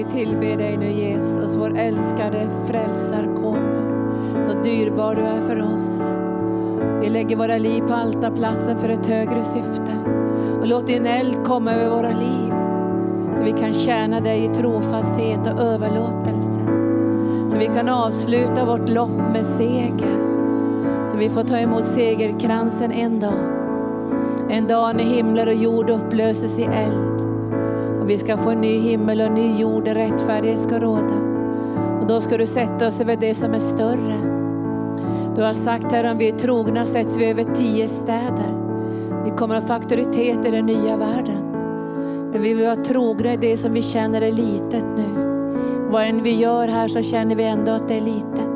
Vi tillber dig nu Jesus, vår älskade frälsarkonung. Så dyrbar du är för oss. Vi lägger våra liv på altarplatsen för ett högre syfte. Och låt din eld komma över våra liv. Så vi kan tjäna dig i trofasthet och överlåtelse. Så vi kan avsluta vårt lopp med seger. Så vi får ta emot segerkransen en dag. En dag när himlar och jord upplöses i eld. Och vi ska få en ny himmel och en ny jord där rättfärdighet ska råda. Och då ska du sätta oss över det som är större. Du har sagt här om vi är trogna sätts vi över tio städer. Vi kommer att få auktoritet i den nya världen. Men vi vill vara trogna i det som vi känner är litet nu. Vad än vi gör här så känner vi ändå att det är litet.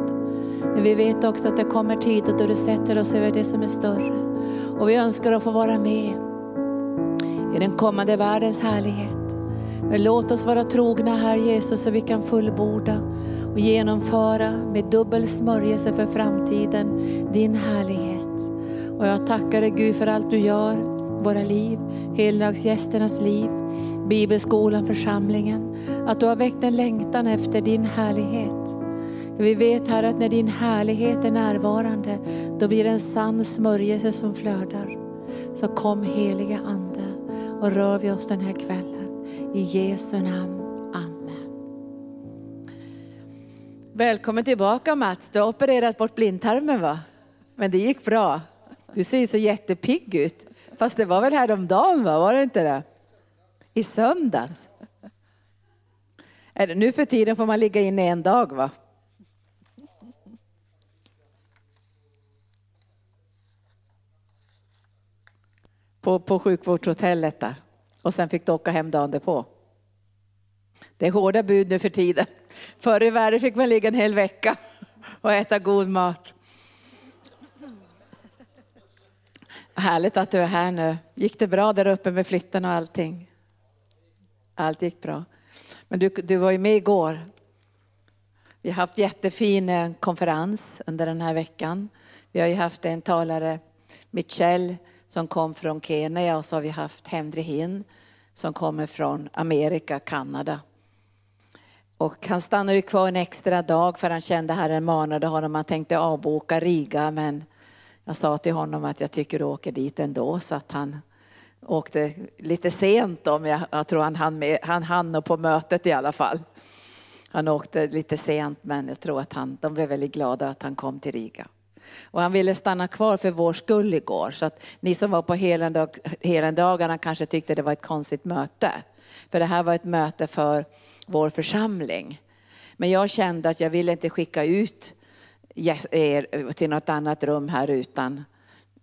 Men vi vet också att det kommer tider då du sätter oss över det som är större. Och vi önskar att få vara med i den kommande världens härlighet. Men låt oss vara trogna här Jesus så vi kan fullborda och genomföra med dubbel smörjelse för framtiden din härlighet. Och jag tackar dig Gud för allt du gör, våra liv, heldagsgästernas liv, bibelskolan, församlingen. Att du har väckt en längtan efter din härlighet. Vi vet här att när din härlighet är närvarande, då blir det en sann smörjelse som flödar. Så kom heliga Ande och rör vi oss den här kvällen. I Jesu namn. Amen. Välkommen tillbaka Mats. Du har opererat bort blindtarmen va? Men det gick bra. Du ser ju så jättepigg ut. Fast det var väl häromdagen va? Var det inte det? I söndags. Nu för tiden får man ligga inne en dag va? På, på sjukvårdshotellet där. Och sen fick du åka hem dagen på. Det är hårda bud nu för tiden. Förr i världen fick man ligga en hel vecka och äta god mat. Härligt att du är här nu. Gick det bra där uppe med flytten och allting? Allt gick bra. Men du, du var ju med igår. Vi har haft jättefin eh, konferens under den här veckan. Vi har ju haft en talare, Michelle, som kom från Kenya och så har vi haft Henry Hinn som kommer från Amerika, Kanada. Och han stannade kvar en extra dag för han kände Herren manade honom. Han tänkte avboka Riga men jag sa till honom att jag tycker du åker dit ändå så att han åkte lite sent om jag, jag tror han hann, med, han hann på mötet i alla fall. Han åkte lite sent men jag tror att han, de blev väldigt glada att han kom till Riga. Och han ville stanna kvar för vår skull igår. Så att ni som var på helendagarna kanske tyckte det var ett konstigt möte. För det här var ett möte för vår församling. Men jag kände att jag ville inte skicka ut er till något annat rum här utan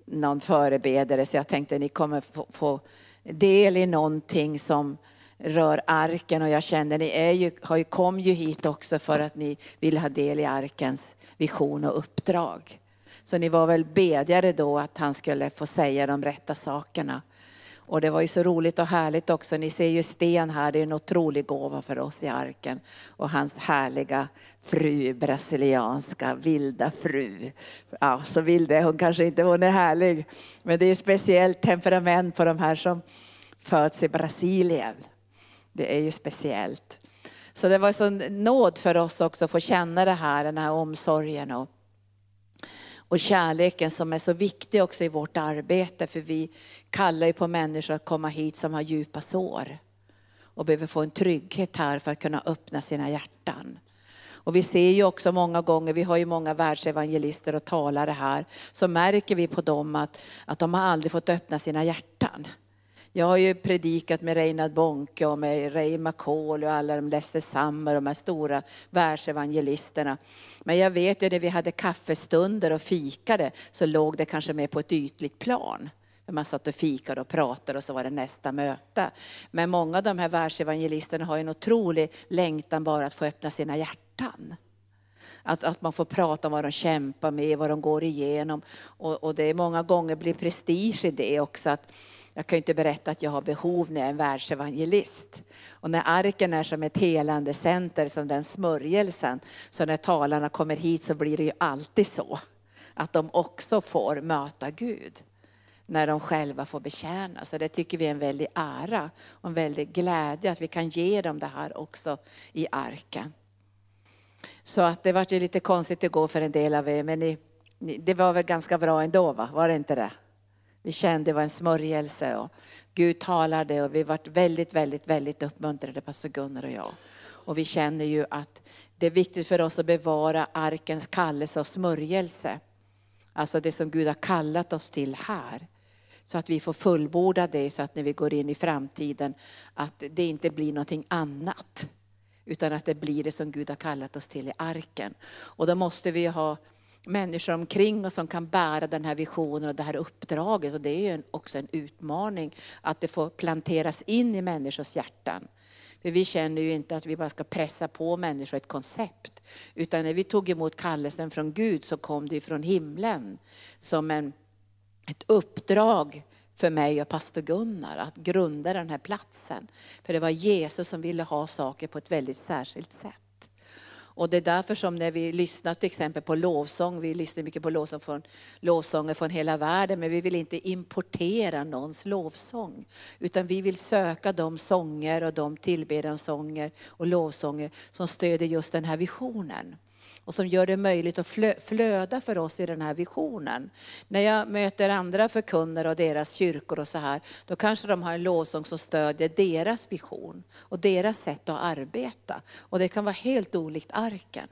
någon förebedare. Så jag tänkte att ni kommer få, få del i någonting som rör arken och jag kände ni är ju, har ju, kom ju hit också för att ni vill ha del i arkens vision och uppdrag. Så ni var väl bedjare då att han skulle få säga de rätta sakerna. Och det var ju så roligt och härligt också. Ni ser ju Sten här, det är en otrolig gåva för oss i arken. Och hans härliga fru, brasilianska vilda fru. Ja, så vild är hon kanske inte, hon är härlig. Men det är ju speciellt temperament på de här som föds i Brasilien. Det är ju speciellt. Så det var sån nåd för oss också att få känna det här, den här omsorgen. Och och kärleken som är så viktig också i vårt arbete. För vi kallar ju på människor att komma hit som har djupa sår. Och behöver få en trygghet här för att kunna öppna sina hjärtan. Och vi ser ju också många gånger, vi har ju många världsevangelister och talare här, så märker vi på dem att, att de har aldrig fått öppna sina hjärtan. Jag har ju predikat med Reinhard Bonke och med Ray McCall och alla de Lester Summer, de här stora världsevangelisterna. Men jag vet ju när vi hade kaffestunder och fikade så låg det kanske mer på ett ytligt plan. Man satt och fikade och pratade och så var det nästa möte. Men många av de här världsevangelisterna har en otrolig längtan bara att få öppna sina hjärtan. Att, att man får prata om vad de kämpar med, vad de går igenom. Och, och det är många gånger blir prestige i det också. Att jag kan inte berätta att jag har behov när jag är en världsevangelist. Och när arken är som ett helande center, som den smörjelsen, så när talarna kommer hit så blir det ju alltid så. Att de också får möta Gud. när de själva får betjäna. Så det tycker vi är en väldig ära och en väldig glädje att vi kan ge dem det här också i arken. Så att det var ju lite konstigt att gå för en del av er, men ni, ni, det var väl ganska bra ändå, va? var det inte det? Vi kände det var en smörjelse och Gud talade och vi var väldigt, väldigt, väldigt uppmuntrade, pastor Gunnar och jag. Och vi känner ju att det är viktigt för oss att bevara arkens kallelse och smörjelse. Alltså det som Gud har kallat oss till här. Så att vi får fullborda det så att när vi går in i framtiden att det inte blir någonting annat. Utan att det blir det som Gud har kallat oss till i arken. Och då måste vi ha människor omkring oss som kan bära den här visionen och det här uppdraget. Och det är ju också en utmaning att det får planteras in i människors hjärtan. För vi känner ju inte att vi bara ska pressa på människor ett koncept. Utan när vi tog emot kallelsen från Gud så kom det från himlen som en, ett uppdrag för mig och pastor Gunnar att grunda den här platsen. För det var Jesus som ville ha saker på ett väldigt särskilt sätt. Och det är därför som när vi lyssnar till exempel på lovsång, vi lyssnar mycket på lovsång från, lovsånger från hela världen, men vi vill inte importera någons lovsång. Utan vi vill söka de sånger och de tillbedjansånger och lovsånger som stöder just den här visionen och som gör det möjligt att flöda för oss i den här visionen. När jag möter andra förkunnare och deras kyrkor och så här, då kanske de har en lovsång som stödjer deras vision och deras sätt att arbeta. Och det kan vara helt olikt arken.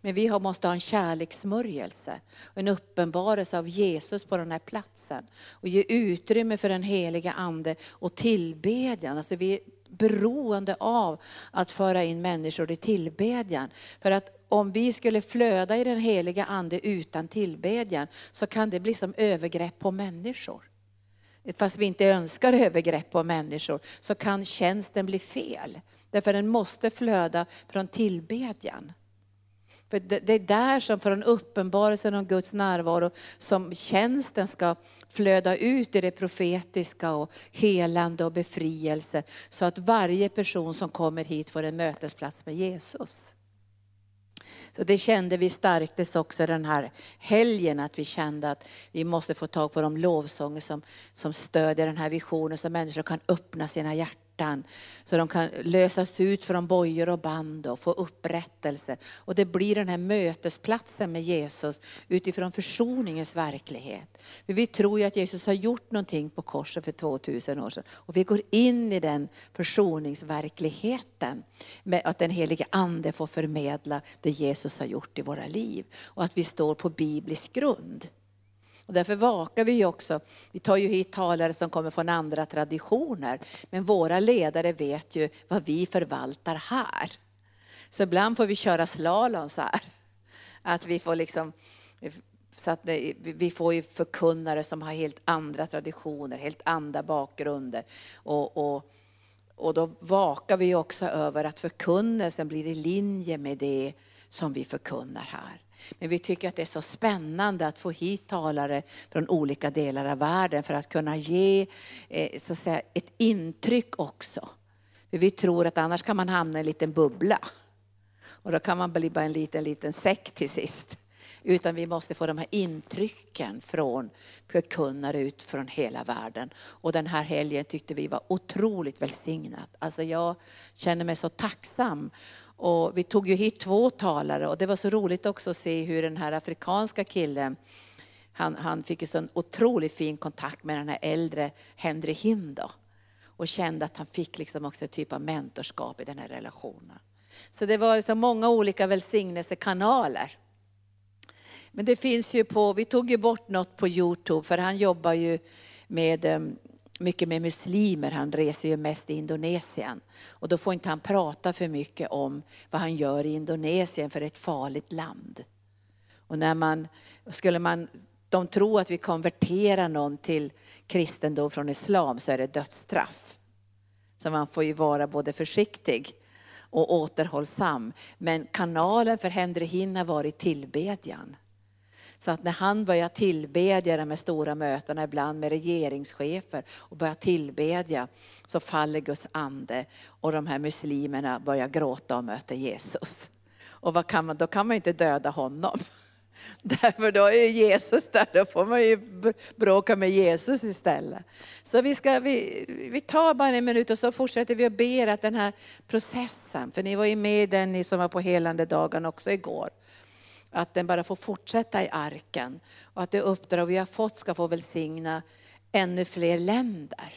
Men vi måste ha en kärlekssmörjelse, en uppenbarelse av Jesus på den här platsen. Och ge utrymme för den heliga Ande och tillbedjan. Alltså vi är beroende av att föra in människor i tillbedjan. För att om vi skulle flöda i den heliga Ande utan tillbedjan så kan det bli som övergrepp på människor. Fast vi inte önskar övergrepp på människor så kan tjänsten bli fel. Därför den måste flöda från tillbedjan. För det är där som från uppenbarelsen om Guds närvaro som tjänsten ska flöda ut i det profetiska och helande och befrielse. Så att varje person som kommer hit får en mötesplats med Jesus. Så det kände vi stärktes också den här helgen, att vi kände att vi måste få tag på de lovsånger som, som stödjer den här visionen, så människor kan öppna sina hjärtan hjärtan. Så de kan lösas ut från bojor och band och få upprättelse. Och det blir den här mötesplatsen med Jesus utifrån försoningens verklighet. För vi tror ju att Jesus har gjort någonting på korset för 2000 år sedan. Och vi går in i den försoningsverkligheten. Med att den helige Ande får förmedla det Jesus har gjort i våra liv. Och att vi står på biblisk grund. Och därför vakar vi också. Vi tar ju hit talare som kommer från andra traditioner. Men våra ledare vet ju vad vi förvaltar här. Så ibland får vi köra slalom så här. Att vi får liksom så att vi får ju förkunnare som har helt andra traditioner, helt andra bakgrunder. Och, och, och då vakar vi också över att förkunnelsen blir i linje med det som vi förkunnar här. Men vi tycker att det är så spännande att få hit talare från olika delar av världen för att kunna ge eh, så att säga, ett intryck också. För vi tror att annars kan man hamna i en liten bubbla. Och då kan man bli bara en liten, liten säck till sist. Utan vi måste få de här intrycken från förkunnare ut från hela världen. Och den här helgen tyckte vi var otroligt välsignad. Alltså jag känner mig så tacksam och vi tog ju hit två talare och det var så roligt också att se hur den här afrikanska killen, han, han fick ju sån otroligt fin kontakt med den här äldre Henry Hindo. Och kände att han fick liksom också en typ av mentorskap i den här relationen. Så det var så många olika välsignelsekanaler. Men det finns ju på, vi tog ju bort något på Youtube för han jobbar ju med ehm, mycket med muslimer, han reser ju mest i Indonesien. Och då får inte han prata för mycket om vad han gör i Indonesien för ett farligt land. Och när man, skulle man, de tror att vi konverterar någon till kristendom från islam så är det dödsstraff. Så man får ju vara både försiktig och återhållsam. Men kanalen för Henry Hinn har varit tillbedjan. Så att när han börjar tillbedja de här stora mötena, ibland med regeringschefer, och börjar tillbedja så faller Guds ande och de här muslimerna börjar gråta och möter Jesus. Och vad kan man, då kan man inte döda honom. Därför då är Jesus där, då får man ju bråka med Jesus istället. Så vi, ska, vi, vi tar bara en minut och så fortsätter vi och ber att den här processen, för ni var ju med den ni som var på helande dagen också igår, att den bara får fortsätta i arken och att det uppdrag vi har fått ska få välsigna ännu fler länder.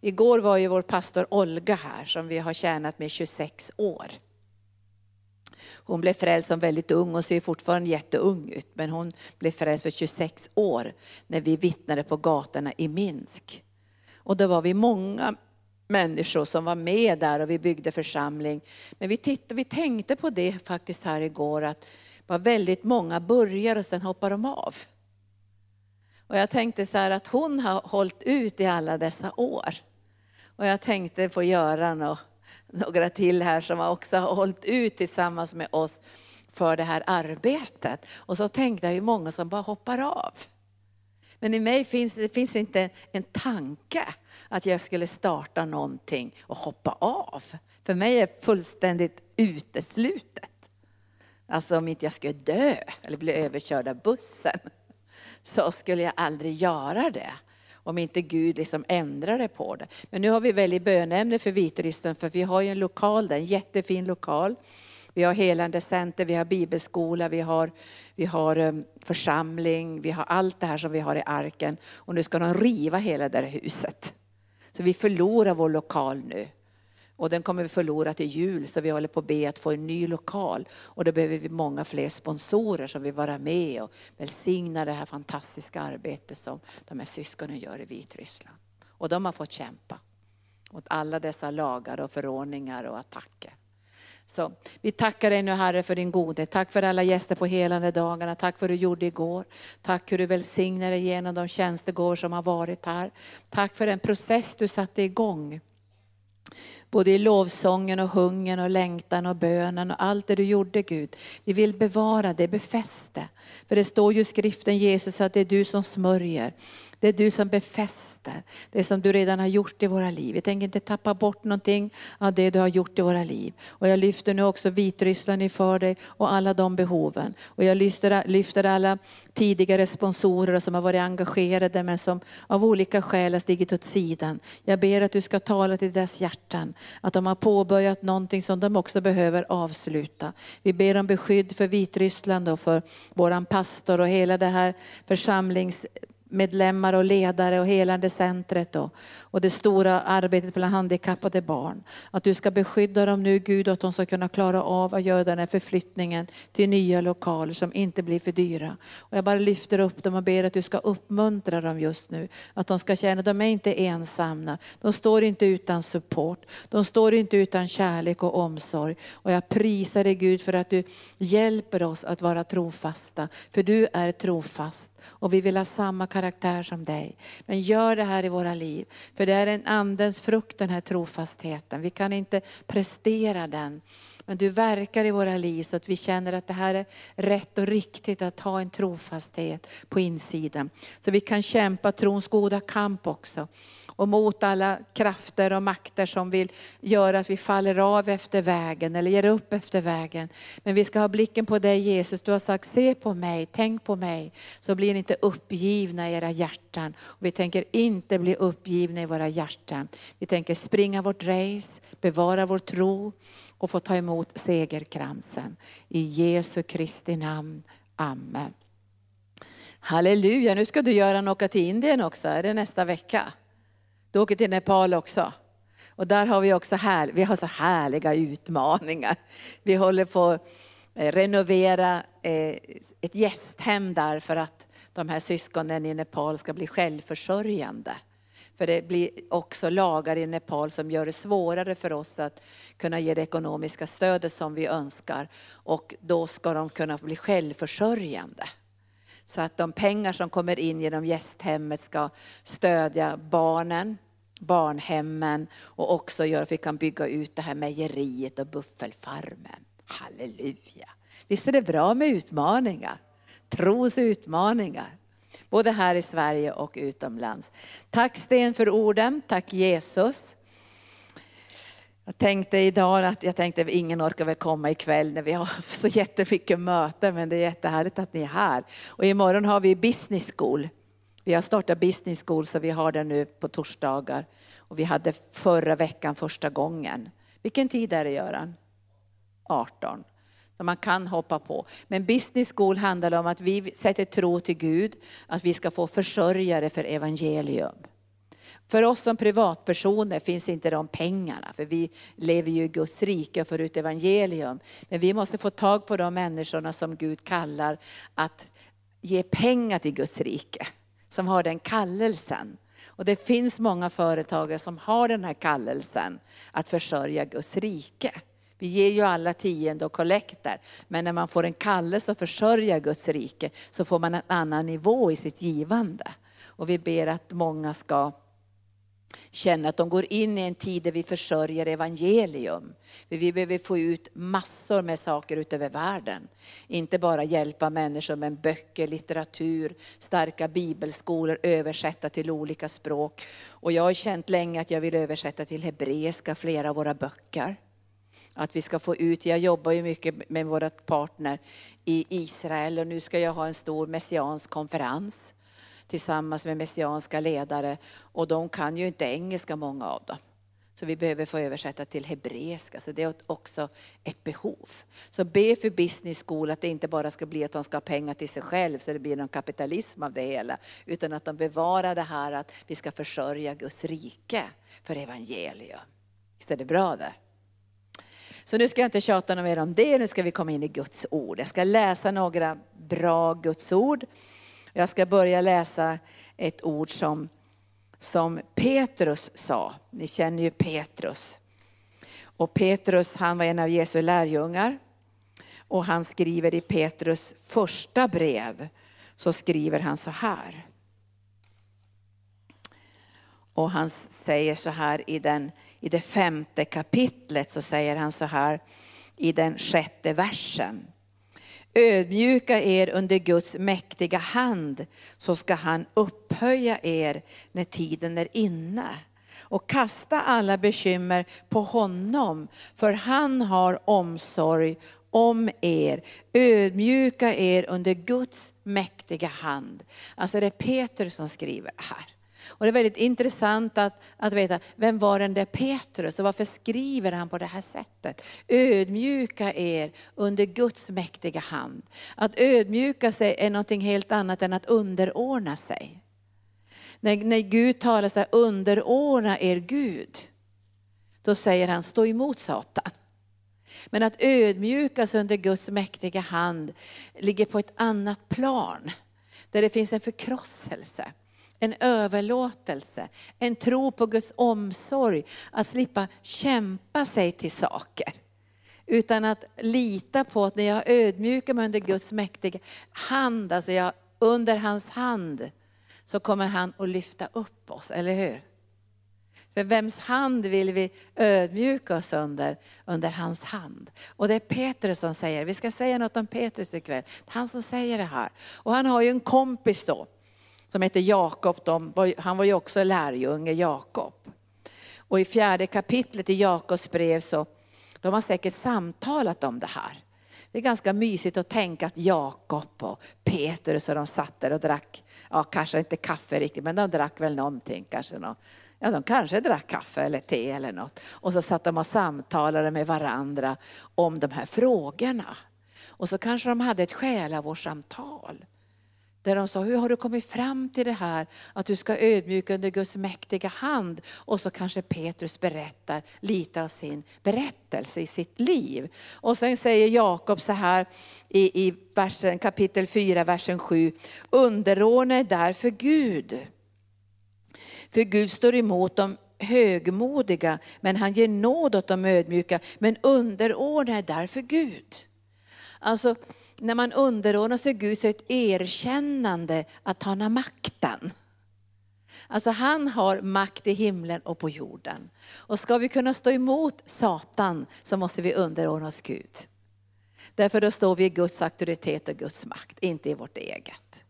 Igår var ju vår pastor Olga här som vi har tjänat med 26 år. Hon blev frälst som väldigt ung och ser fortfarande jätteung ut. Men hon blev frälst för 26 år när vi vittnade på gatorna i Minsk. Och då var vi många människor som var med där och vi byggde församling. Men vi, tittade, vi tänkte på det faktiskt här igår att var väldigt många börjar och sen hoppar de av. Och jag tänkte så här att hon har hållit ut i alla dessa år. Och jag tänkte på Göran och några till här som också har hållit ut tillsammans med oss för det här arbetet. Och så tänkte jag hur många som bara hoppar av. Men i mig finns det finns inte en tanke att jag skulle starta någonting och hoppa av. För mig är det fullständigt uteslutet. Alltså om inte jag skulle dö eller bli överkörd av bussen så skulle jag aldrig göra det om inte Gud liksom ändrade på det. Men nu har vi väldigt bönämne för Vitryssland för vi har ju en lokal där, en jättefin lokal. Vi har helande center, vi har bibelskola, vi har, vi har um, församling, vi har allt det här som vi har i arken. Och nu ska de riva hela det här huset. Så vi förlorar vår lokal nu. Och den kommer vi förlora till jul så vi håller på att be att få en ny lokal. Och då behöver vi många fler sponsorer som vill vara med och välsigna det här fantastiska arbetet som de här syskonen gör i Vitryssland. Och de har fått kämpa mot alla dessa lagar och förordningar och attacker. Så vi tackar dig nu Herre för din godhet. Tack för alla gäster på helande dagarna. Tack för vad du gjorde igår. Tack hur du välsignade genom de tjänstegård som har varit här. Tack för den process du satte igång Både i lovsången och hungern och längtan och bönen och allt det du gjorde Gud. Vi vill bevara det, befästa. För det står ju i skriften Jesus att det är du som smörjer. Det är du som befäster det som du redan har gjort i våra liv. Vi tänker inte tappa bort någonting av det du har gjort i våra liv. Och jag lyfter nu också Vitryssland inför dig och alla de behoven. Och jag lyfter, lyfter alla tidigare sponsorer som har varit engagerade men som av olika skäl har stigit åt sidan. Jag ber att du ska tala till deras hjärtan. Att de har påbörjat någonting som de också behöver avsluta. Vi ber om beskydd för Vitryssland och för våran pastor och hela det här församlings medlemmar och ledare och helande centret och, och det stora arbetet bland handikappade barn. Att du ska beskydda dem nu Gud och att de ska kunna klara av att göra den här förflyttningen till nya lokaler som inte blir för dyra. Och jag bara lyfter upp dem och ber att du ska uppmuntra dem just nu. Att de ska känna att de är inte ensamma. De står inte utan support. De står inte utan kärlek och omsorg. Och jag prisar dig Gud för att du hjälper oss att vara trofasta. För du är trofast och vi vill ha samma karaktär som dig. Men gör det här i våra liv. För det är en andens frukt den här trofastheten. Vi kan inte prestera den. Men du verkar i våra liv så att vi känner att det här är rätt och riktigt att ha en trofasthet på insidan. Så vi kan kämpa trons goda kamp också. Och mot alla krafter och makter som vill göra att vi faller av efter vägen eller ger upp efter vägen. Men vi ska ha blicken på dig Jesus. Du har sagt se på mig, tänk på mig. Så blir ni inte uppgivna i era hjärtan. Och vi tänker inte bli uppgivna i våra hjärtan. Vi tänker springa vårt race, bevara vår tro och få ta emot segerkransen. I Jesu Kristi namn. Amen. Halleluja, nu ska du Göran åka till Indien också, är det nästa vecka? Du åker till Nepal också. Och där har vi också här, vi har så härliga utmaningar. Vi håller på att renovera eh, ett gästhem där för att de här syskonen i Nepal ska bli självförsörjande. För det blir också lagar i Nepal som gör det svårare för oss att kunna ge det ekonomiska stödet som vi önskar. Och då ska de kunna bli självförsörjande. Så att de pengar som kommer in genom gästhemmet ska stödja barnen, barnhemmen och också göra att vi kan bygga ut det här mejeriet och buffelfarmen. Halleluja! Visst är det bra med utmaningar? Trons utmaningar. Både här i Sverige och utomlands. Tack Sten för orden, tack Jesus. Jag tänkte idag att jag tänkte att ingen orkar väl komma ikväll när vi har så jättemycket möten, men det är jättehärligt att ni är här. Och imorgon har vi business school. Vi har startat business school så vi har det nu på torsdagar. Och vi hade förra veckan första gången. Vilken tid är det Göran? 18. Som man kan hoppa på. Men business school handlar om att vi sätter tro till Gud, att vi ska få försörjare för evangelium. För oss som privatpersoner finns inte de pengarna, för vi lever ju i Guds rike och får ut evangelium. Men vi måste få tag på de människorna som Gud kallar att ge pengar till Guds rike, som har den kallelsen. Och det finns många företagare som har den här kallelsen att försörja Guds rike. Vi ger ju alla tionde och kollekter, men när man får en kallelse att försörja Guds rike så får man en annan nivå i sitt givande. Och vi ber att många ska känna att de går in i en tid där vi försörjer evangelium. För vi behöver få ut massor med saker utöver världen. Inte bara hjälpa människor med böcker, litteratur, starka bibelskolor, översätta till olika språk. Och jag har känt länge att jag vill översätta till hebreiska flera av våra böcker. Att vi ska få ut, jag jobbar ju mycket med våra partner i Israel och nu ska jag ha en stor messiansk konferens tillsammans med messianska ledare och de kan ju inte engelska många av dem. Så vi behöver få översätta till hebreiska, så det är också ett behov. Så be för business school att det inte bara ska bli att de ska ha pengar till sig själv så det blir någon kapitalism av det hela. Utan att de bevarar det här att vi ska försörja Guds rike för evangelium. Visst är det bra det? Så nu ska jag inte tjata mer om det, nu ska vi komma in i Guds ord. Jag ska läsa några bra Guds ord. Jag ska börja läsa ett ord som, som Petrus sa. Ni känner ju Petrus. Och Petrus han var en av Jesu lärjungar. Och han skriver i Petrus första brev, så skriver han så här. Och han säger så här i, den, i det femte kapitlet, så säger han så här i den sjätte versen. Ödmjuka er under Guds mäktiga hand så ska han upphöja er när tiden är inne. Och kasta alla bekymmer på honom, för han har omsorg om er. Ödmjuka er under Guds mäktiga hand. Alltså det är Peter som skriver här. Och det är väldigt intressant att, att veta, vem var den där Petrus och varför skriver han på det här sättet? Ödmjuka er under Guds mäktiga hand. Att ödmjuka sig är något helt annat än att underordna sig. När, när Gud talar så här, underordna er Gud, då säger han stå emot Satan. Men att ödmjukas under Guds mäktiga hand ligger på ett annat plan. Där det finns en förkrosselse en överlåtelse, en tro på Guds omsorg, att slippa kämpa sig till saker. Utan att lita på att när jag ödmjukar mig under Guds mäktiga hand, alltså jag, under hans hand, så kommer han att lyfta upp oss, eller hur? För vems hand vill vi ödmjuka oss under? Under hans hand. Och det är Petrus som säger, vi ska säga något om Petrus ikväll. Han som säger det här. Och han har ju en kompis då, som heter Jakob. Han var ju också lärjunge, Jakob. Och i fjärde kapitlet i Jakobs brev så, de har säkert samtalat om det här. Det är ganska mysigt att tänka att Jakob och Petrus och de satt där och drack, ja kanske inte kaffe riktigt, men de drack väl någonting, kanske någon, Ja, de kanske drack kaffe eller te eller något. Och så satt de och samtalade med varandra om de här frågorna. Och så kanske de hade ett själavårdssamtal. Där de sa, hur har du kommit fram till det här att du ska ödmjuka under Guds mäktiga hand? Och så kanske Petrus berättar lite av sin berättelse i sitt liv. Och sen säger Jakob så här i, i versen, kapitel 4, versen 7. Underordna är därför Gud. För Gud står emot de högmodiga, men han ger nåd åt de ödmjuka. Men underordna är därför Gud. Alltså, när man underordnar sig Gud så är det ett erkännande att han har makten. Alltså han har makt i himlen och på jorden. Och ska vi kunna stå emot Satan så måste vi underordna oss Gud. Därför då står vi i Guds auktoritet och Guds makt, inte i vårt eget.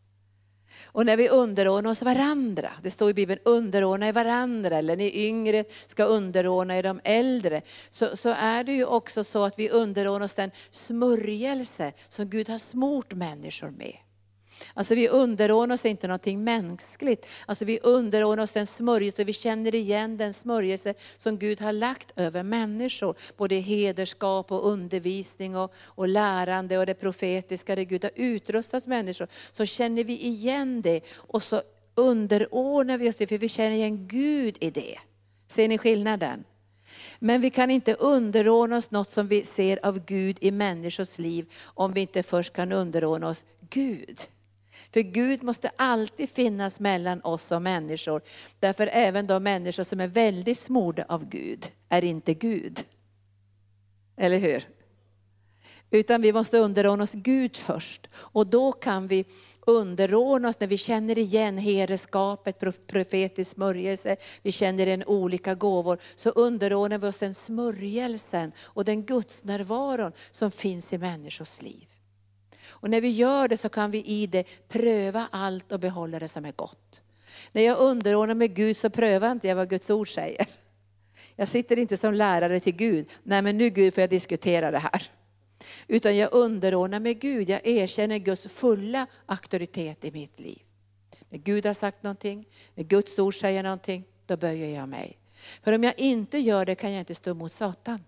Och när vi underordnar oss varandra, det står i Bibeln, underordna er varandra, eller ni yngre ska underordna er de äldre. Så, så är det ju också så att vi underordnar oss den smörjelse som Gud har smort människor med. Alltså vi underordnar oss inte någonting mänskligt. Alltså vi underordnar oss den smörjelse, vi känner igen den smörjelse som Gud har lagt över människor. Både hederskap och undervisning och, och lärande och det profetiska, det Gud har utrustat människor. Så känner vi igen det och så underordnar vi oss det, för vi känner igen Gud i det. Ser ni skillnaden? Men vi kan inte underordna oss något som vi ser av Gud i människors liv om vi inte först kan underordna oss Gud. För Gud måste alltid finnas mellan oss och människor. Därför även de människor som är väldigt smorda av Gud är inte Gud. Eller hur? Utan vi måste underordna oss Gud först. Och då kan vi underordna oss när vi känner igen herreskapet, profetisk smörjelse, vi känner igen olika gåvor. Så underordnar vi oss den smörjelsen och den gudsnärvaron som finns i människors liv. Och när vi gör det så kan vi i det pröva allt och behålla det som är gott. När jag underordnar mig Gud så prövar inte jag vad Guds ord säger. Jag sitter inte som lärare till Gud, nej men nu Gud får jag diskutera det här. Utan jag underordnar mig Gud, jag erkänner Guds fulla auktoritet i mitt liv. När Gud har sagt någonting, när Guds ord säger någonting, då böjer jag mig. För om jag inte gör det kan jag inte stå emot Satan.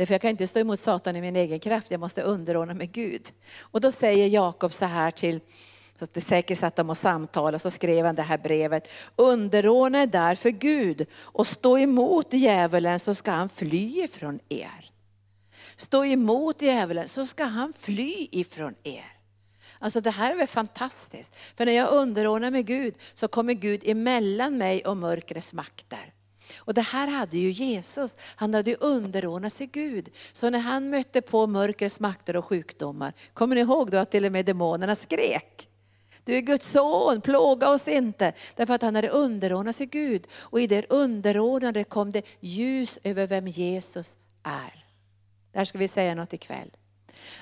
Därför jag kan inte stå emot Satan i min egen kraft, jag måste underordna mig Gud. Och då säger Jakob så här till, så det säkert satt de och samtalade, och så skrev han det här brevet. Underordna er därför Gud och stå emot djävulen så ska han fly ifrån er. Stå emot djävulen så ska han fly ifrån er. Alltså det här är väl fantastiskt. För när jag underordnar mig Gud så kommer Gud emellan mig och mörkrets makter. Och det här hade ju Jesus, han hade ju underordnat sig Gud. Så när han mötte på mörkrets makter och sjukdomar, kommer ni ihåg då att till och med demonerna skrek? Du är Guds son, plåga oss inte. Därför att han hade underordnat sig Gud. Och i det underordnade kom det ljus över vem Jesus är. Där ska vi säga något ikväll.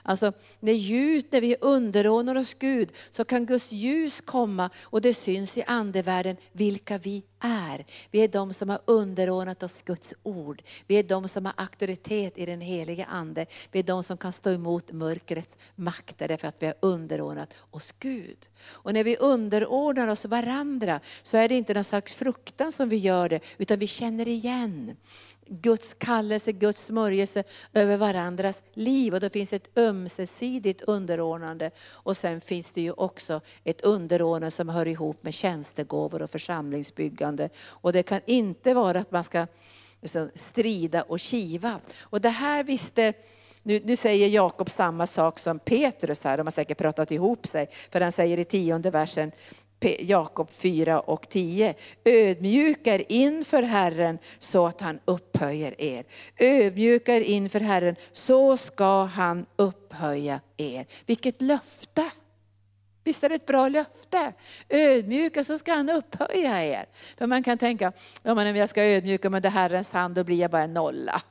Alltså när, ljus, när vi underordnar oss Gud så kan Guds ljus komma och det syns i andevärlden vilka vi är. Vi är de som har underordnat oss Guds ord. Vi är de som har auktoritet i den heliga Ande. Vi är de som kan stå emot mörkrets makter därför att vi har underordnat oss Gud. Och när vi underordnar oss varandra så är det inte någon slags fruktan som vi gör det, utan vi känner igen. Guds kallelse, Guds smörjelse över varandras liv. Och då finns ett ömsesidigt underordnande. Och sen finns det ju också ett underordnande som hör ihop med tjänstegåvor och församlingsbyggande. Och det kan inte vara att man ska liksom, strida och kiva. Och det här visste nu, nu, säger Jakob samma sak som Petrus här, de har säkert pratat ihop sig. För han säger i tionde versen, Jakob 4 och 10. Ödmjukar inför Herren så att han upphöjer er. Ödmjukar inför Herren så ska han upphöja er. Vilket löfte! Visst är det ett bra löfte? Ödmjuka så ska han upphöja er. För man kan tänka, ja, men om jag ska ödmjuka mig under Herrens hand då blir jag bara en nolla.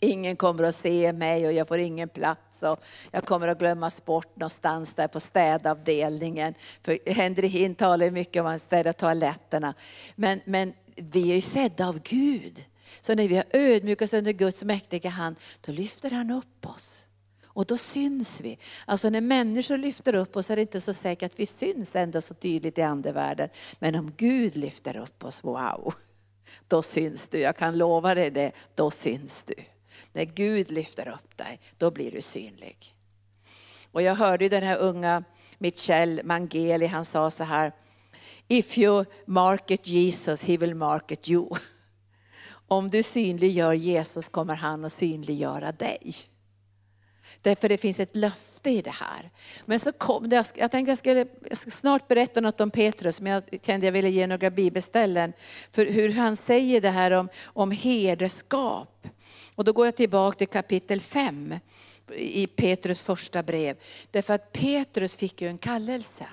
Ingen kommer att se mig och jag får ingen plats och jag kommer att glömmas bort någonstans där på städavdelningen. För Henry Hinn talar mycket om att städa toaletterna. Men, men vi är ju sedda av Gud. Så när vi har ödmjukats under Guds mäktiga hand, då lyfter han upp oss. Och då syns vi. Alltså när människor lyfter upp oss är det inte så säkert att vi syns ändå så tydligt i andevärlden. Men om Gud lyfter upp oss, wow, då syns du. Jag kan lova dig det, då syns du. När Gud lyfter upp dig, då blir du synlig. Och jag hörde den här unga Michel Mangeli, han sa så här, If you market Jesus, he will market you. Om du synliggör Jesus kommer han att synliggöra dig. Därför det finns ett löfte i det här. Men så kom det, jag tänkte jag skulle jag ska snart berätta något om Petrus, men jag kände jag ville ge några bibelställen. För hur han säger det här om, om herdeskap. Och då går jag tillbaka till kapitel 5 i Petrus första brev. Därför att Petrus fick ju en kallelse.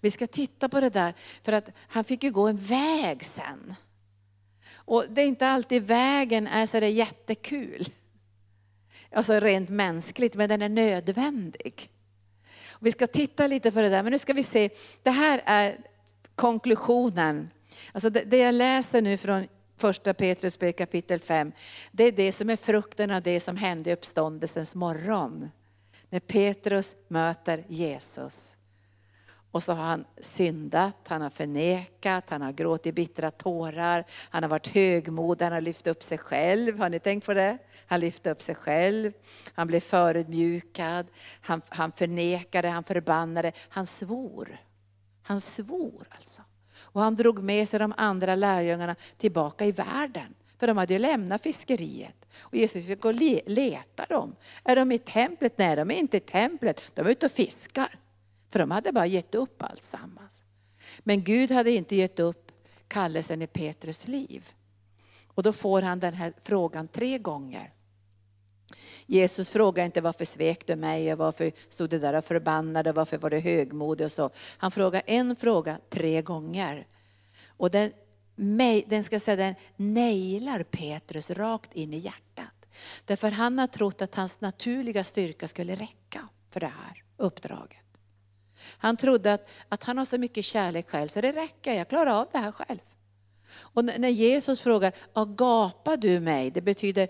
Vi ska titta på det där, för att han fick ju gå en väg sen. Och det är inte alltid vägen är så där jättekul. Alltså rent mänskligt, men den är nödvändig. Vi ska titta lite på det där, men nu ska vi se. Det här är konklusionen. Alltså det, det jag läser nu från första Petrus kapitel 5, det är det som är frukten av det som hände i uppståndelsens morgon. När Petrus möter Jesus. Och så har han syndat, han har förnekat, han har gråtit bittra tårar, han har varit högmodig, han har lyft upp sig själv. Har ni tänkt på det? Han lyfte upp sig själv, han blev förödmjukad, han, han förnekade, han förbannade, han svor. Han svor alltså. Och han drog med sig de andra lärjungarna tillbaka i världen. För de hade ju lämnat fiskeriet. Och Jesus fick gå och leta dem. Är de i templet? Nej, de är inte i templet. De är ute och fiskar. För de hade bara gett upp alltsammans. Men Gud hade inte gett upp kallelsen i Petrus liv. Och då får han den här frågan tre gånger. Jesus frågar inte varför svek du mig och varför stod du där och förbannade och varför var du högmodig och så. Han frågar en fråga tre gånger. Och den, den ska säga, den nailar Petrus rakt in i hjärtat. Därför han har trott att hans naturliga styrka skulle räcka för det här uppdraget. Han trodde att, att han har så mycket kärlek själv så det räcker, jag klarar av det här själv. Och när Jesus frågar, agapar du mig? Det betyder,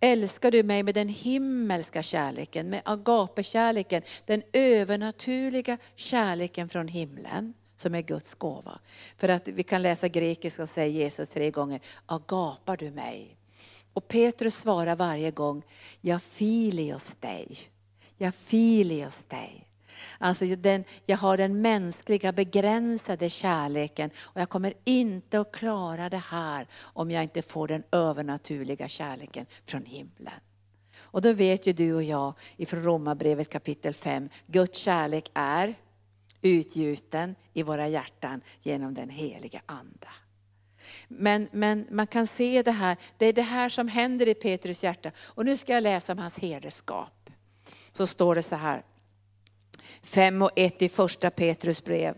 älskar du mig med den himmelska kärleken, med agapekärleken, den övernaturliga kärleken från himlen som är Guds gåva. För att vi kan läsa grekiska och säga Jesus tre gånger, agapar du mig? Och Petrus svarar varje gång, jag filios dig. Jag filios dig. Alltså den, jag har den mänskliga begränsade kärleken och jag kommer inte att klara det här om jag inte får den övernaturliga kärleken från himlen. Och då vet ju du och jag ifrån Romarbrevet kapitel 5, Guds kärlek är utgjuten i våra hjärtan genom den heliga Ande. Men, men man kan se det här, det är det här som händer i Petrus hjärta. Och nu ska jag läsa om hans herdeskap. Så står det så här, 5 och 1 i första Petrus brev.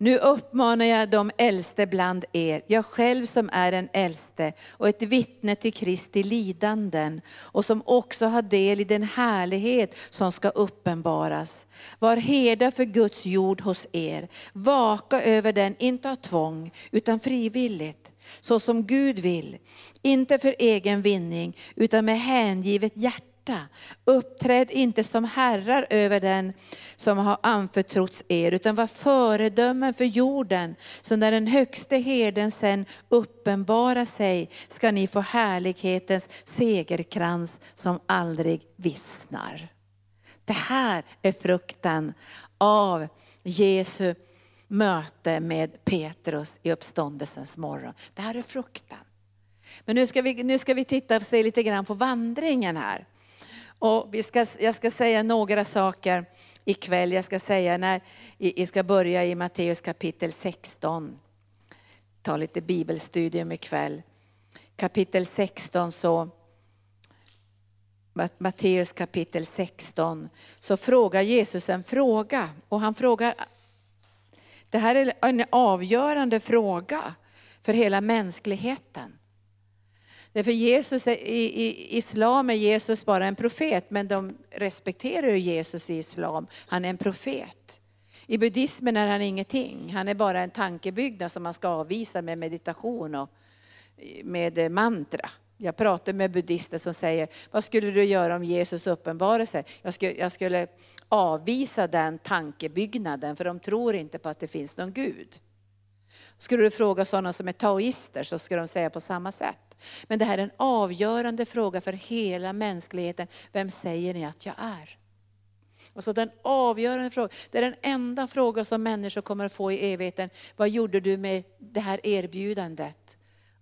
Nu uppmanar jag de äldste bland er, jag själv som är den äldste och ett vittne till Kristi lidanden och som också har del i den härlighet som ska uppenbaras. Var herdar för Guds jord hos er, vaka över den, inte av tvång utan frivilligt, så som Gud vill, inte för egen vinning utan med hängivet hjärta hjärta. Uppträd inte som herrar över den som har anförtrotts er, utan var föredömen för jorden. Så när den högste herden sen uppenbarar sig ska ni få härlighetens segerkrans som aldrig vissnar. Det här är frukten av Jesu möte med Petrus i uppståndelsens morgon. Det här är frukten. Men nu ska vi, nu ska vi titta och se lite grann på vandringen här. Och vi ska, jag ska säga några saker ikväll. Jag ska, säga när, jag ska börja i Matteus kapitel 16. Ta lite bibelstudium ikväll. Kapitel 16 så Matteus kapitel 16 så frågar Jesus en fråga. Och han frågar, det här är en avgörande fråga för hela mänskligheten. Därför Jesus är, i, i islam är Jesus bara en profet, men de respekterar ju Jesus i islam. Han är en profet. I buddhismen är han ingenting. Han är bara en tankebyggnad som man ska avvisa med meditation och med eh, mantra. Jag pratar med buddister som säger, vad skulle du göra om Jesus uppenbarade sig? Jag skulle, jag skulle avvisa den tankebyggnaden, för de tror inte på att det finns någon Gud. Skulle du fråga sådana som är taoister så skulle de säga på samma sätt. Men det här är en avgörande fråga för hela mänskligheten. Vem säger ni att jag är? Alltså den avgörande frågan, det är den enda fråga som människor kommer att få i evigheten. Vad gjorde du med det här erbjudandet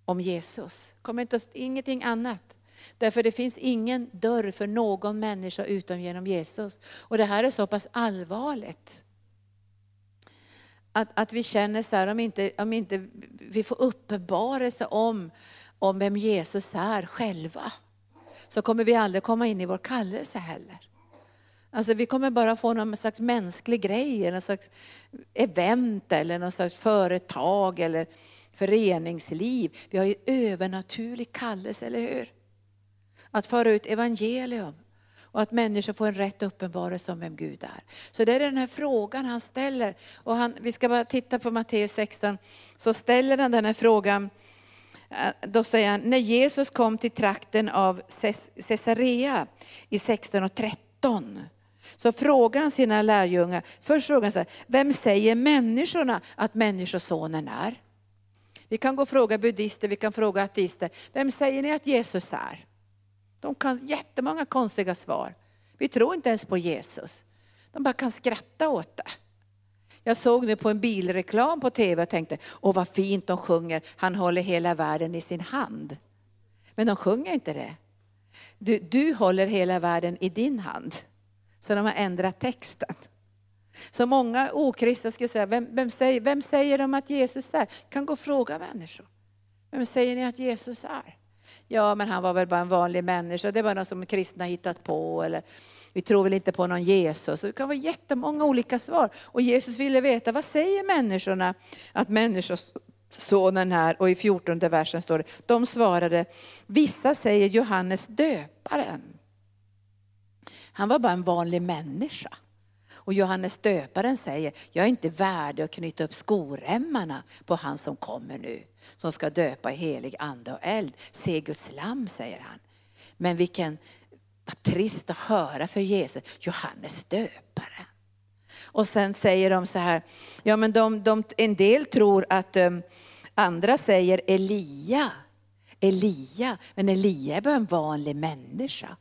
om Jesus? Kommer inte ingenting annat. Därför det finns ingen dörr för någon människa utom genom Jesus. Och det här är så pass allvarligt att, att vi känner så här, om inte, om inte vi får uppenbarelse om, om vem Jesus är själva, så kommer vi aldrig komma in i vår kallelse heller. Alltså vi kommer bara få någon slags mänsklig grej, någon slags event eller någon slags företag eller föreningsliv. Vi har ju övernaturlig kallelse, eller hur? Att föra ut evangelium. Och att människor får en rätt uppenbarelse om vem Gud är. Så det är den här frågan han ställer. Och han, vi ska bara titta på Matteus 16, så ställer han den här frågan. Eh, då säger han, när Jesus kom till trakten av Caesarea i 16 och 13, så frågar han sina lärjungar, först frågar han så här, vem säger människorna att människosonen är? Vi kan gå och fråga buddister, vi kan fråga ateister, vem säger ni att Jesus är? De kan jättemånga konstiga svar. Vi tror inte ens på Jesus. De bara kan skratta åt det. Jag såg nu på en bilreklam på tv och tänkte, åh vad fint de sjunger, han håller hela världen i sin hand. Men de sjunger inte det. Du, du håller hela världen i din hand. Så de har ändrat texten. Så många okristna skulle säga, vem, vem, säger, vem säger de att Jesus är? Kan gå och fråga människor. Vem säger ni att Jesus är? Ja, men han var väl bara en vanlig människa. Det var något som kristna hittat på. Eller vi tror väl inte på någon Jesus. det kan vara jättemånga olika svar. Och Jesus ville veta, vad säger människorna att människosonen är? Och i 14 versen står det, de svarade, vissa säger Johannes döparen. Han var bara en vanlig människa. Och Johannes döparen säger, jag är inte värdig att knyta upp skoremmarna på han som kommer nu, som ska döpa i helig ande och eld. Se Guds lamm, säger han. Men vilken vad trist att höra för Jesus, Johannes döparen. Och sen säger de så här, ja men de, de, en del tror att um, andra säger Elia. Elia, men Elia är bara en vanlig människa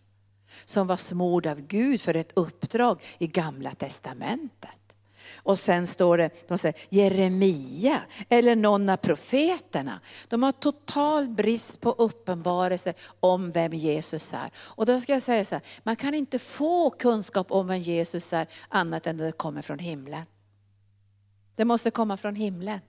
som var smord av Gud för ett uppdrag i gamla testamentet. Och sen står det, de säger Jeremia eller någon av profeterna. De har total brist på uppenbarelse om vem Jesus är. Och då ska jag säga så här, man kan inte få kunskap om vem Jesus är annat än det kommer från himlen. Det måste komma från himlen.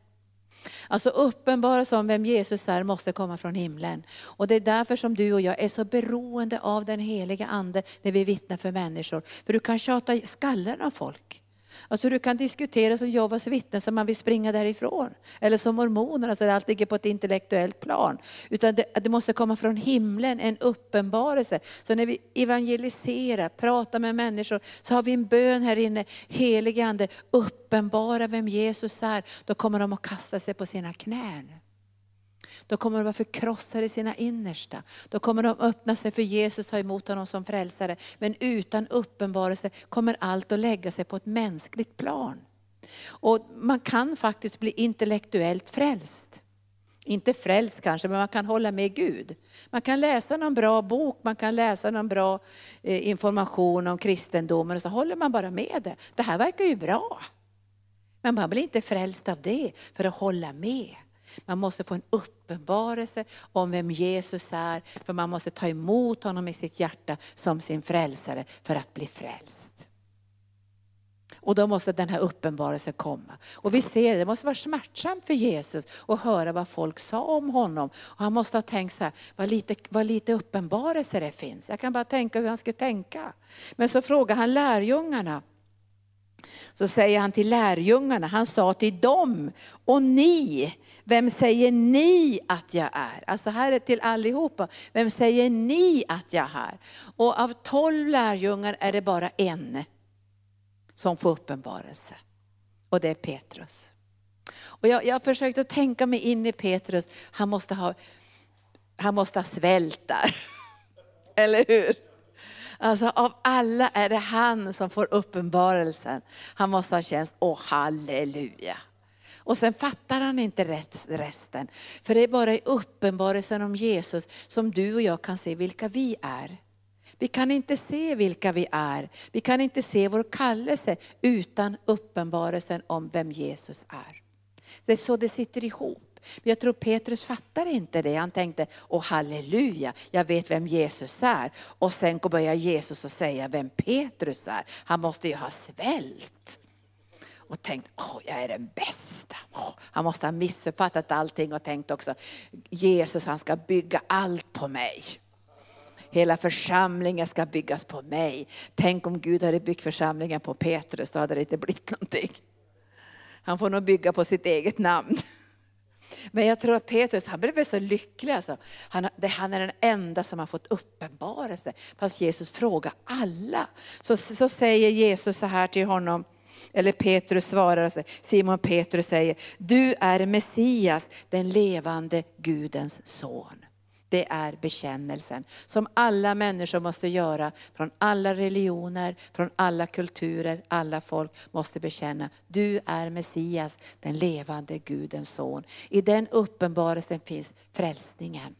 Alltså uppenbarelse om vem Jesus är måste komma från himlen. Och det är därför som du och jag är så beroende av den heliga Ande när vi vittnar för människor. För du kan tjata skallen av folk. Alltså du kan diskutera som Jehovas vittnen som man vill springa därifrån. Eller som mormoner, alltså allt ligger på ett intellektuellt plan. Utan det, det, måste komma från himlen, en uppenbarelse. Så när vi evangeliserar, pratar med människor, så har vi en bön här inne. Helige Ande, uppenbara vem Jesus är. Då kommer de att kasta sig på sina knän. Då kommer de vara förkrossade i sina innersta. Då kommer de öppna sig för Jesus, ta emot honom som frälsare. Men utan uppenbarelse kommer allt att lägga sig på ett mänskligt plan. Och man kan faktiskt bli intellektuellt frälst. Inte frälst kanske, men man kan hålla med Gud. Man kan läsa någon bra bok, man kan läsa någon bra eh, information om kristendomen och så håller man bara med det. Det här verkar ju bra. Men man blir inte frälst av det för att hålla med. Man måste få en uppenbarelse om vem Jesus är, för man måste ta emot honom i sitt hjärta som sin frälsare för att bli frälst. Och då måste den här uppenbarelsen komma. Och vi ser det måste vara smärtsamt för Jesus att höra vad folk sa om honom. Och han måste ha tänkt så här, vad lite, vad lite uppenbarelse det finns. Jag kan bara tänka hur han skulle tänka. Men så frågar han lärjungarna, så säger han till lärjungarna, han sa till dem, och ni, vem säger ni att jag är? Alltså här är till allihopa, vem säger ni att jag är? Och av tolv lärjungar är det bara en som får uppenbarelse. Och det är Petrus. Och jag, jag har försökt att tänka mig in i Petrus, han måste ha, han måste ha svält där. Eller hur? Alltså av alla är det han som får uppenbarelsen. Han måste ha känt, åh halleluja. Och sen fattar han inte resten. För det är bara i uppenbarelsen om Jesus som du och jag kan se vilka vi är. Vi kan inte se vilka vi är. Vi kan inte se vår kallelse utan uppenbarelsen om vem Jesus är. Det är så det sitter ihop. Men jag tror Petrus fattar inte det. Han tänkte, åh halleluja, jag vet vem Jesus är. Och sen börjar Jesus att säga vem Petrus är. Han måste ju ha svält. Och tänkt, åh jag är den bästa. Oh, han måste ha missuppfattat allting och tänkt också, Jesus han ska bygga allt på mig. Hela församlingen ska byggas på mig. Tänk om Gud hade byggt församlingen på Petrus, då hade det inte blivit någonting. Han får nog bygga på sitt eget namn. Men jag tror att Petrus, han blev så lycklig. Alltså. Han, det, han är den enda som har fått uppenbarelse. Fast Jesus frågar alla. Så, så säger Jesus så här till honom, eller Petrus svarar, Simon Petrus säger, du är Messias, den levande Gudens son. Det är bekännelsen som alla människor måste göra, från alla religioner, från alla kulturer, alla folk måste bekänna. Du är Messias, den levande Gudens son. I den uppenbarelsen finns frälsningen.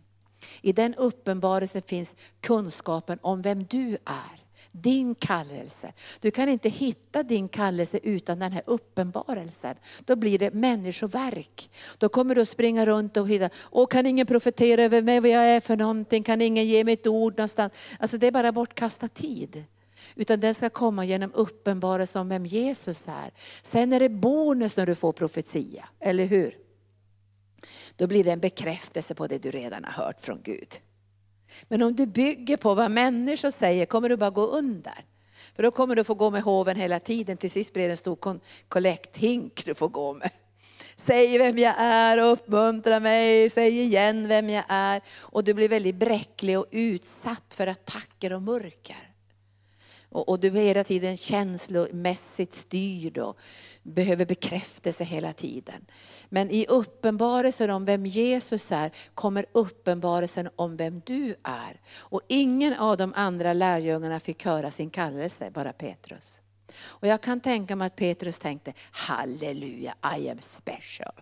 I den uppenbarelsen finns kunskapen om vem du är din kallelse. Du kan inte hitta din kallelse utan den här uppenbarelsen. Då blir det människoverk. Då kommer du att springa runt och hitta, Åh, kan ingen profetera över mig vad jag är för någonting? Kan ingen ge mig ett ord någonstans? Alltså det är bara bortkastad tid. Utan den ska komma genom uppenbarelse om vem Jesus är. Sen är det bonus när du får profetia, eller hur? Då blir det en bekräftelse på det du redan har hört från Gud. Men om du bygger på vad människor säger kommer du bara gå under. För då kommer du få gå med hoven hela tiden. Till sist blir det en stor kollekthink du får gå med. Säg vem jag är och uppmuntra mig, säg igen vem jag är. Och du blir väldigt bräcklig och utsatt för attacker och mörker. Och, och du är hela tiden känslomässigt styrd och behöver bekräftelse hela tiden. Men i uppenbarelsen om vem Jesus är kommer uppenbarelsen om vem du är. Och ingen av de andra lärjungarna fick höra sin kallelse, bara Petrus. Och jag kan tänka mig att Petrus tänkte, halleluja, I am special.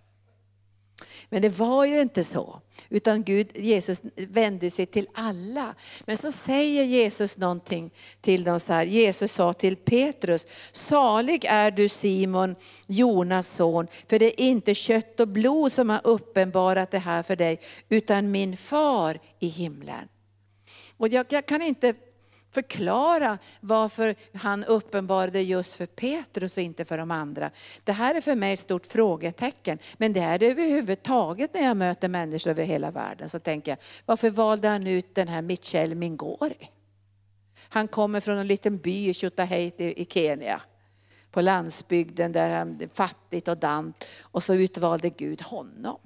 Men det var ju inte så. Utan Gud, Jesus vände sig till alla. Men så säger Jesus någonting till dem så här. Jesus sa till Petrus, salig är du Simon, Jonas son, för det är inte kött och blod som har uppenbarat det här för dig, utan min far i himlen. Och jag, jag kan inte förklara varför han uppenbarade just för Petrus och inte för de andra. Det här är för mig ett stort frågetecken. Men det är det överhuvudtaget när jag möter människor över hela världen. Så tänker jag, varför valde han ut den här Michel Mingori? Han kommer från en liten by i Chutaheiti i Kenya. På landsbygden där han är fattigt och dant. Och så utvalde Gud honom.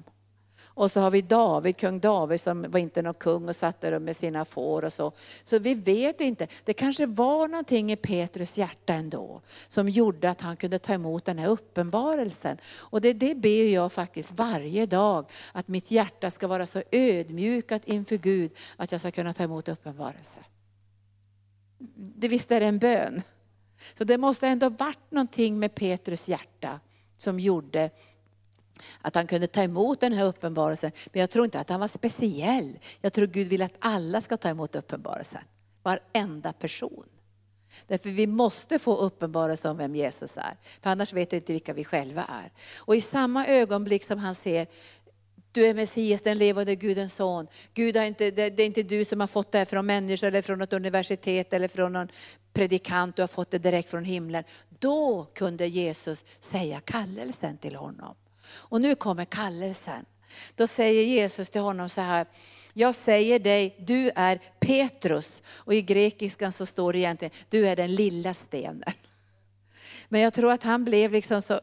Och så har vi David, kung David som var inte någon kung och satt där med sina får och så. Så vi vet inte. Det kanske var någonting i Petrus hjärta ändå som gjorde att han kunde ta emot den här uppenbarelsen. Och det, det ber jag faktiskt varje dag, att mitt hjärta ska vara så ödmjukat inför Gud att jag ska kunna ta emot uppenbarelse. Det visst är det en bön. Så det måste ändå varit någonting med Petrus hjärta som gjorde att han kunde ta emot den här uppenbarelsen. Men jag tror inte att han var speciell. Jag tror Gud vill att alla ska ta emot uppenbarelsen. Varenda person. Därför vi måste få uppenbarelse om vem Jesus är. För annars vet vi inte vilka vi själva är. Och i samma ögonblick som han ser du är Messias, den levande Gudens son. Gud har inte, det, det är inte du som har fått det här från människor eller från något universitet eller från någon predikant, du har fått det direkt från himlen. Då kunde Jesus säga kallelsen till honom. Och nu kommer kallelsen. Då säger Jesus till honom så här, jag säger dig, du är Petrus. Och i grekiskan så står det egentligen, du är den lilla stenen. Men jag tror att han blev liksom så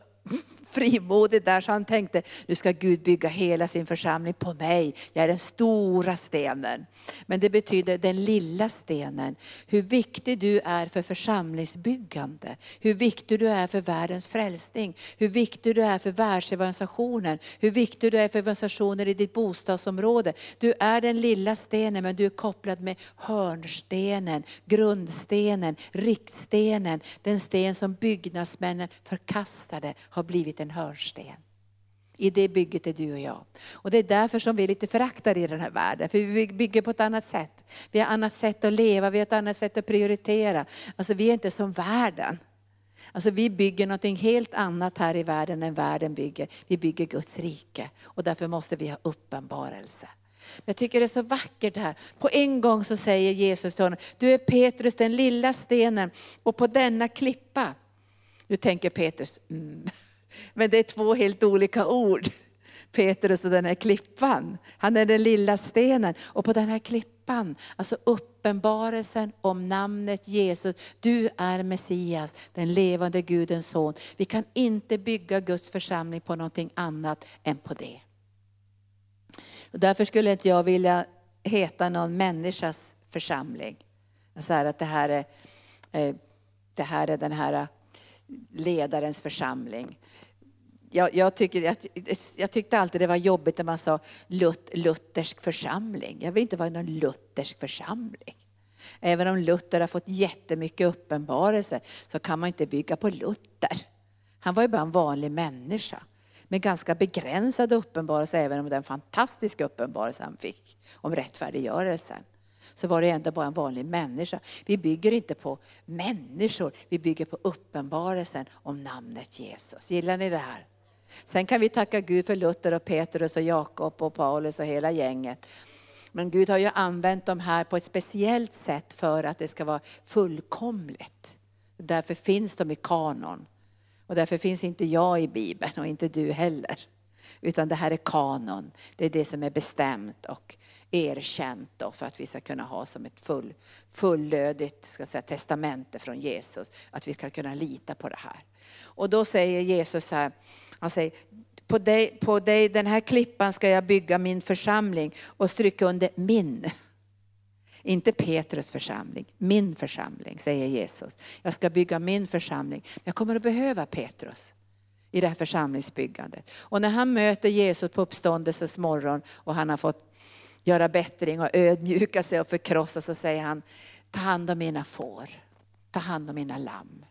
frimodig där så han tänkte, nu ska Gud bygga hela sin församling på mig. Jag är den stora stenen. Men det betyder den lilla stenen. Hur viktig du är för församlingsbyggande. Hur viktig du är för världens frälsning. Hur viktig du är för världsorganisationen. Hur viktig du är för evangelisationer i ditt bostadsområde. Du är den lilla stenen men du är kopplad med hörnstenen, grundstenen, riktstenen. Den sten som byggnadsmännen förkastade har blivit en en hörnsten. I det bygget är du och jag. Och det är därför som vi är lite föraktade i den här världen. För vi bygger på ett annat sätt. Vi har ett annat sätt att leva, vi har ett annat sätt att prioritera. Alltså vi är inte som världen. Alltså vi bygger något helt annat här i världen än världen bygger. Vi bygger Guds rike och därför måste vi ha uppenbarelse. Jag tycker det är så vackert här. På en gång så säger Jesus till honom, du är Petrus den lilla stenen och på denna klippa. Nu tänker Petrus, mm. Men det är två helt olika ord. Petrus och den här klippan. Han är den lilla stenen och på den här klippan, alltså uppenbarelsen om namnet Jesus. Du är Messias, den levande Gudens son. Vi kan inte bygga Guds församling på någonting annat än på det. Och därför skulle inte jag vilja heta någon människas församling. Så här att det här är, eh, det här är den här eh, ledarens församling. Jag, jag, tycker, jag, jag, tyckte alltid det var jobbigt när man sa Lut, luthersk församling. Jag vill inte vara i någon luthersk församling. Även om Luther har fått jättemycket uppenbarelse så kan man inte bygga på Luther. Han var ju bara en vanlig människa med ganska begränsad uppenbarelse, även om den fantastiska uppenbarelse han fick om rättfärdiggörelsen. Så var det ändå bara en vanlig människa. Vi bygger inte på människor, vi bygger på uppenbarelsen om namnet Jesus. Gillar ni det här? Sen kan vi tacka Gud för Luther och Petrus och Jakob och Paulus och hela gänget. Men Gud har ju använt dem här på ett speciellt sätt för att det ska vara fullkomligt. Därför finns de i kanon. Och därför finns inte jag i Bibeln och inte du heller. Utan det här är kanon. Det är det som är bestämt och erkänt då för att vi ska kunna ha som ett full, fullödigt ska säga, testamente från Jesus. Att vi ska kunna lita på det här. Och då säger Jesus så här, han säger, på dig, på dig, den här klippan ska jag bygga min församling och stryka under min. Inte Petrus församling, min församling, säger Jesus. Jag ska bygga min församling. Jag kommer att behöva Petrus i det här församlingsbyggandet. Och när han möter Jesus på uppståndelsens morgon och han har fått göra bättring och ödmjuka sig och förkrossa så säger han, ta hand om mina får, ta hand om mina lamm.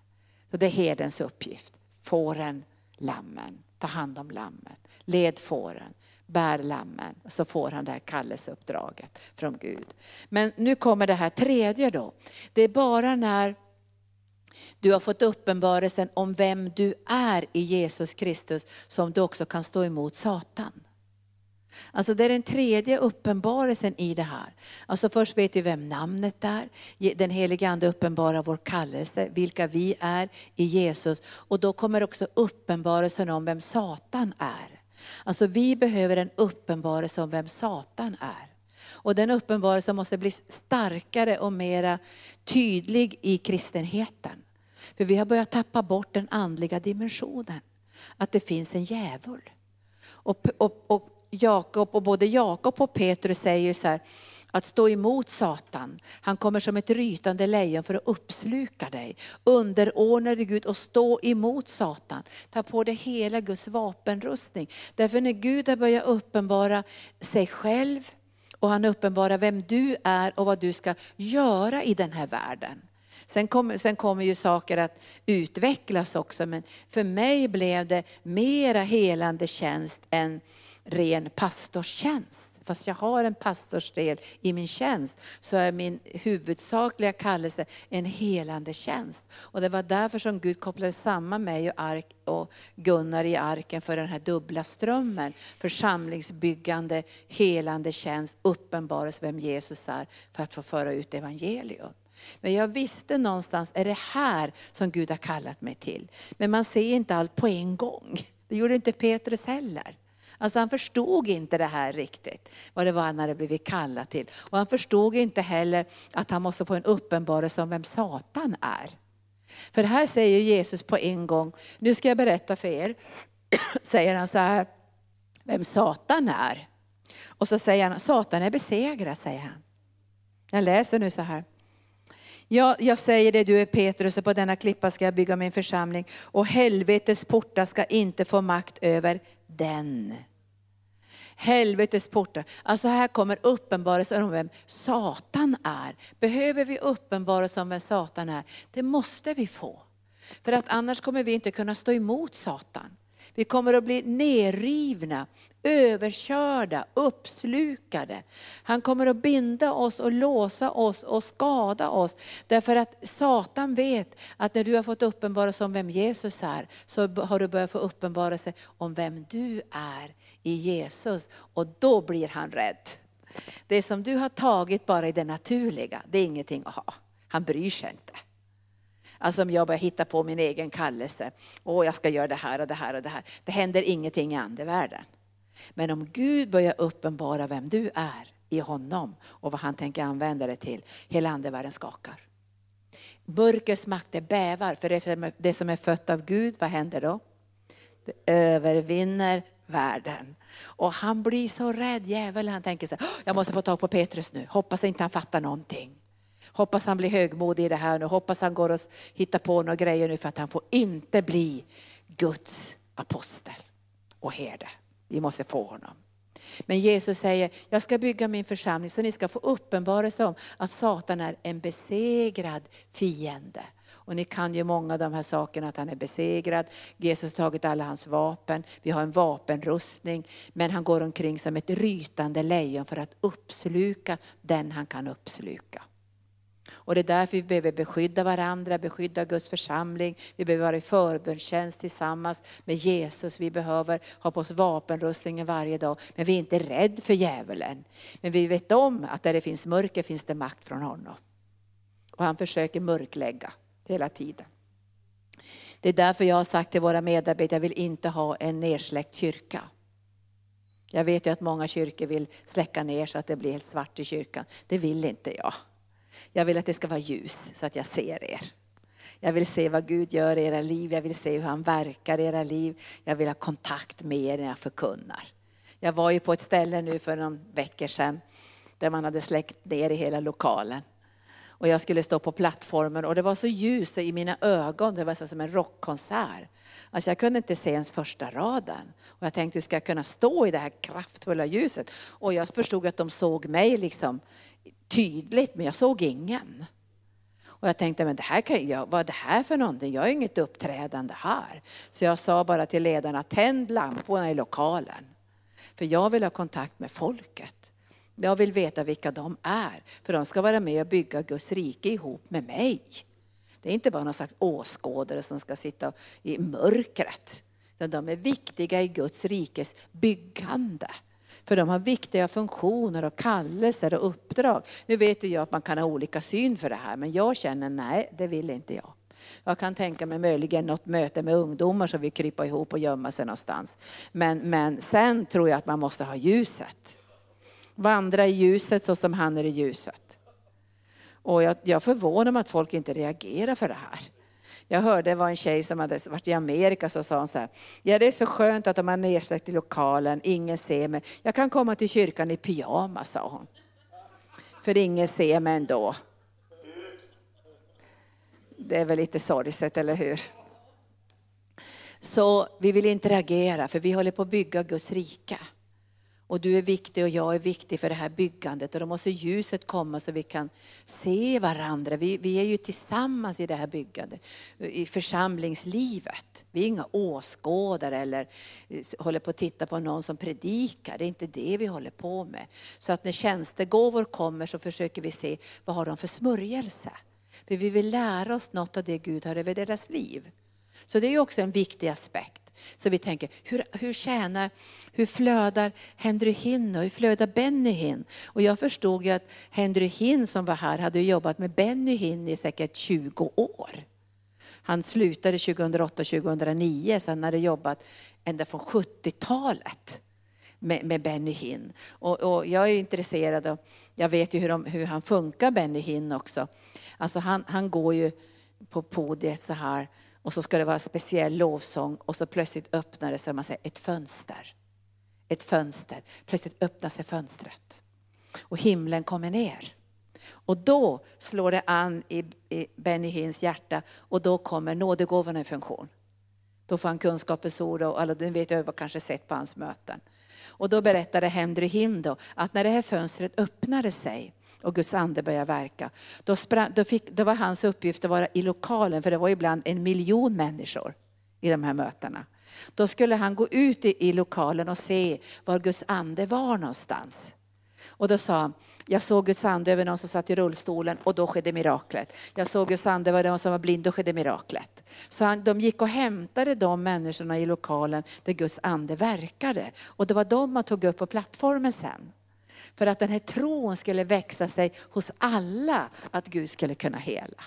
Så det är herdens uppgift, fåren, lammen, ta hand om lammen, led fåren, bär lammen. Så får han det här kallelseuppdraget från Gud. Men nu kommer det här tredje då. Det är bara när du har fått uppenbarelsen om vem du är i Jesus Kristus som du också kan stå emot Satan. Alltså det är den tredje uppenbarelsen i det här. Alltså först vet vi vem namnet är, den helige Ande uppenbarar vår kallelse, vilka vi är i Jesus. Och då kommer också uppenbarelsen om vem Satan är. Alltså vi behöver en uppenbarelse om vem Satan är. Och den uppenbarelsen måste bli starkare och mera tydlig i kristenheten. För vi har börjat tappa bort den andliga dimensionen. Att det finns en djävul. Och, och, och Jakob och både Jakob och Petrus säger så här, att stå emot Satan. Han kommer som ett rytande lejon för att uppsluka dig. Underordna dig Gud och stå emot Satan. Ta på dig hela Guds vapenrustning. Därför när Gud har börjat uppenbara sig själv och han uppenbarar vem du är och vad du ska göra i den här världen. Sen kommer, sen kommer ju saker att utvecklas också, men för mig blev det mera helande tjänst än ren pastorstjänst. Fast jag har en pastorsdel i min tjänst så är min huvudsakliga kallelse en helande tjänst. Och det var därför som Gud kopplade samman mig och, Ark och Gunnar i arken för den här dubbla strömmen. Församlingsbyggande, helande tjänst, uppenbarelse vem Jesus är för att få föra ut evangelium. Men jag visste någonstans, är det här som Gud har kallat mig till? Men man ser inte allt på en gång. Det gjorde inte Petrus heller. Alltså han förstod inte det här riktigt, vad det var han hade blivit kallad till. Och han förstod inte heller att han måste få en uppenbarelse om vem Satan är. För här säger Jesus på en gång, nu ska jag berätta för er, säger han så här, vem Satan är. Och så säger han, Satan är besegrad, säger han. Jag läser nu så här. Ja, jag säger det, du är Petrus och på denna klippa ska jag bygga min församling och helvetets portar ska inte få makt över den. Helvetets portar. Alltså här kommer uppenbarelsen om vem Satan är. Behöver vi uppenbarelse om vem Satan är? Det måste vi få. För att annars kommer vi inte kunna stå emot Satan. Vi kommer att bli nerrivna, överkörda, uppslukade. Han kommer att binda oss och låsa oss och skada oss. Därför att Satan vet att när du har fått uppenbarelse om vem Jesus är, så har du börjat få uppenbarelse om vem du är i Jesus. Och då blir han rädd. Det som du har tagit bara i det naturliga, det är ingenting att ha. Han bryr sig inte. Alltså om jag börjar hitta på min egen kallelse. Åh, jag ska göra det här och det här och det här. Det händer ingenting i andevärlden. Men om Gud börjar uppenbara vem du är i honom och vad han tänker använda det till, hela andevärlden skakar. Mörkrets makter bävar, för det som är fött av Gud, vad händer då? Det övervinner världen. Och han blir så rädd, djävulen. Han tänker så här, jag måste få tag på Petrus nu. Hoppas inte han fattar någonting. Hoppas han blir högmodig i det här nu. Hoppas han går och hittar på några grejer nu för att han får inte bli Guds apostel och herde. Vi måste få honom. Men Jesus säger, jag ska bygga min församling så ni ska få uppenbarelse om att Satan är en besegrad fiende. Och ni kan ju många av de här sakerna, att han är besegrad. Jesus har tagit alla hans vapen. Vi har en vapenrustning. Men han går omkring som ett rytande lejon för att uppsluka den han kan uppsluka. Och det är därför vi behöver beskydda varandra, beskydda Guds församling. Vi behöver vara i förbönstjänst tillsammans med Jesus. Vi behöver ha på oss vapenrustningen varje dag. Men vi är inte rädda för djävulen. Men vi vet om att där det finns mörker finns det makt från honom. Och han försöker mörklägga hela tiden. Det är därför jag har sagt till våra medarbetare, jag vill inte ha en nersläckt kyrka. Jag vet ju att många kyrkor vill släcka ner så att det blir helt svart i kyrkan. Det vill inte jag. Jag vill att det ska vara ljus så att jag ser er. Jag vill se vad Gud gör i era liv, jag vill se hur han verkar i era liv. Jag vill ha kontakt med er när jag förkunnar. Jag var ju på ett ställe nu för någon veckor sedan där man hade släckt ner i hela lokalen. Och jag skulle stå på plattformen och det var så ljust i mina ögon, det var så som en rockkonsert. Alltså jag kunde inte se ens första raden. Och jag tänkte, hur ska jag kunna stå i det här kraftfulla ljuset? Och jag förstod att de såg mig liksom tydligt, men jag såg ingen. Och jag tänkte, men det här kan jag, vad är det här för någonting? Jag har inget uppträdande här. Så jag sa bara till ledarna, tänd lamporna i lokalen. För jag vill ha kontakt med folket. Jag vill veta vilka de är, för de ska vara med och bygga Guds rike ihop med mig. Det är inte bara någon slags åskådare som ska sitta i mörkret. Utan de är viktiga i Guds rikes byggande. För de har viktiga funktioner och kallelser och uppdrag. Nu vet ju jag att man kan ha olika syn för det här, men jag känner nej, det vill inte jag. Jag kan tänka mig möjligen något möte med ungdomar som vill krypa ihop och gömma sig någonstans. Men, men sen tror jag att man måste ha ljuset. Vandra i ljuset så som han är i ljuset. Och jag, jag förvånar mig att folk inte reagerar för det här. Jag hörde det var en tjej som hade varit i Amerika så sa hon så här, ja det är så skönt att de har nedsläckt i lokalen, ingen ser mig. Jag kan komma till kyrkan i pyjamas, sa hon. För ingen ser mig ändå. Det är väl lite sorgset, eller hur? Så vi vill inte reagera, för vi håller på att bygga Guds rike. Och du är viktig och jag är viktig för det här byggandet och då måste ljuset komma så vi kan se varandra. Vi, vi är ju tillsammans i det här byggandet, i församlingslivet. Vi är inga åskådare eller eh, håller på att titta på någon som predikar. Det är inte det vi håller på med. Så att när tjänstegåvor kommer så försöker vi se vad har de för smörjelse. För vi vill lära oss något av det Gud har över deras liv. Så det är också en viktig aspekt. Så vi tänker, hur, hur tjänar, hur flödar Henry Hinn och hur flödar Benny Hinn? Och jag förstod ju att Henry Hinn som var här hade jobbat med Benny Hinn i säkert 20 år. Han slutade 2008-2009 så han hade jobbat ända från 70-talet med, med Benny Hinn. Och, och, jag är intresserad av, jag vet ju hur, de, hur han funkar Benny Hinn också. Alltså han, han går ju på podiet så här och så ska det vara speciell lovsång och så plötsligt öppnar det sig man säger, ett fönster. Ett fönster. Plötsligt öppnar sig fönstret. Och himlen kommer ner. Och då slår det an i, i Benny Hinns hjärta och då kommer nådegåvorna i funktion. Då får han kunskapens ord och alla, den vet jag kanske sett på hans möten. Och då berättade Henry Hinn då, att när det här fönstret öppnade sig och Guds ande började verka. Då, sprang, då, fick, då var hans uppgift att vara i lokalen, för det var ibland en miljon människor i de här mötena. Då skulle han gå ut i, i lokalen och se var Guds ande var någonstans. Och då sa han, jag såg Guds ande över någon som satt i rullstolen och då skedde miraklet. Jag såg Guds ande över någon som var blind, då skedde miraklet. Så han, de gick och hämtade de människorna i lokalen där Guds ande verkade. Och det var de man tog upp på plattformen sen. För att den här tron skulle växa sig hos alla att Gud skulle kunna hela.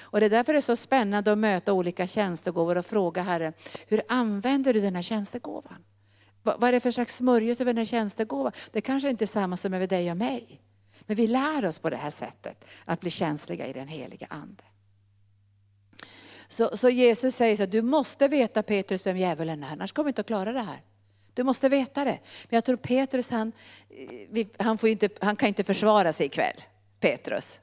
Och det är därför det är så spännande att möta olika tjänstegåvor och fråga Herren, hur använder du den här tjänstegåvan? Vad är det för slags smörjelse över den här tjänstegåvan? Det kanske inte är samma som över dig och mig. Men vi lär oss på det här sättet att bli känsliga i den heliga Ande. Så, så Jesus säger så du måste veta Petrus vem djävulen är, annars kommer du inte att klara det här. Du måste veta det. Men jag tror Petrus, han, han, får inte, han kan inte försvara sig ikväll. Petrus.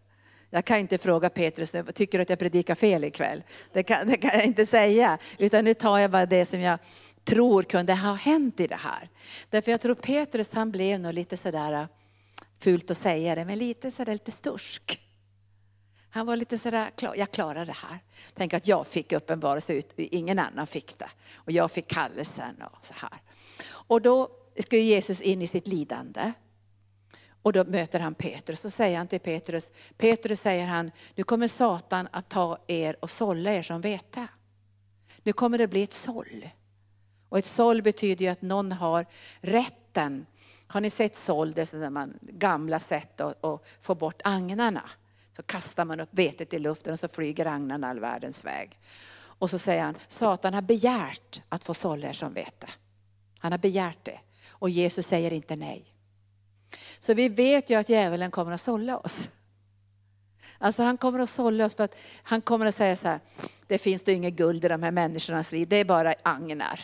Jag kan inte fråga Petrus, nu, tycker du att jag predikar fel ikväll? Det kan, det kan jag inte säga. Utan nu tar jag bara det som jag tror kunde ha hänt i det här. Därför jag tror Petrus han blev nog lite sådär, fult att säga det, men lite sådär lite stursk. Han var lite sådär, jag klarar det här. Tänk att jag fick uppenbarelse ut, ingen annan fick det. Och jag fick kallelsen och så här. Och då ska Jesus in i sitt lidande. Och då möter han Petrus och säger han till Petrus, Petrus säger han, nu kommer Satan att ta er och sålla er som vete. Nu kommer det bli ett såll. Och ett såll betyder ju att någon har rätten. Har ni sett såll, det är man, gamla sätt att, att få bort agnarna. Så kastar man upp vetet i luften och så flyger agnarna all världens väg. Och så säger han, Satan har begärt att få sålla er som vete. Han har begärt det. Och Jesus säger inte nej. Så vi vet ju att djävulen kommer att sålla oss. Alltså han kommer att sålla oss för att han kommer att säga så här, det finns det inget guld i de här människornas liv, det är bara agnar.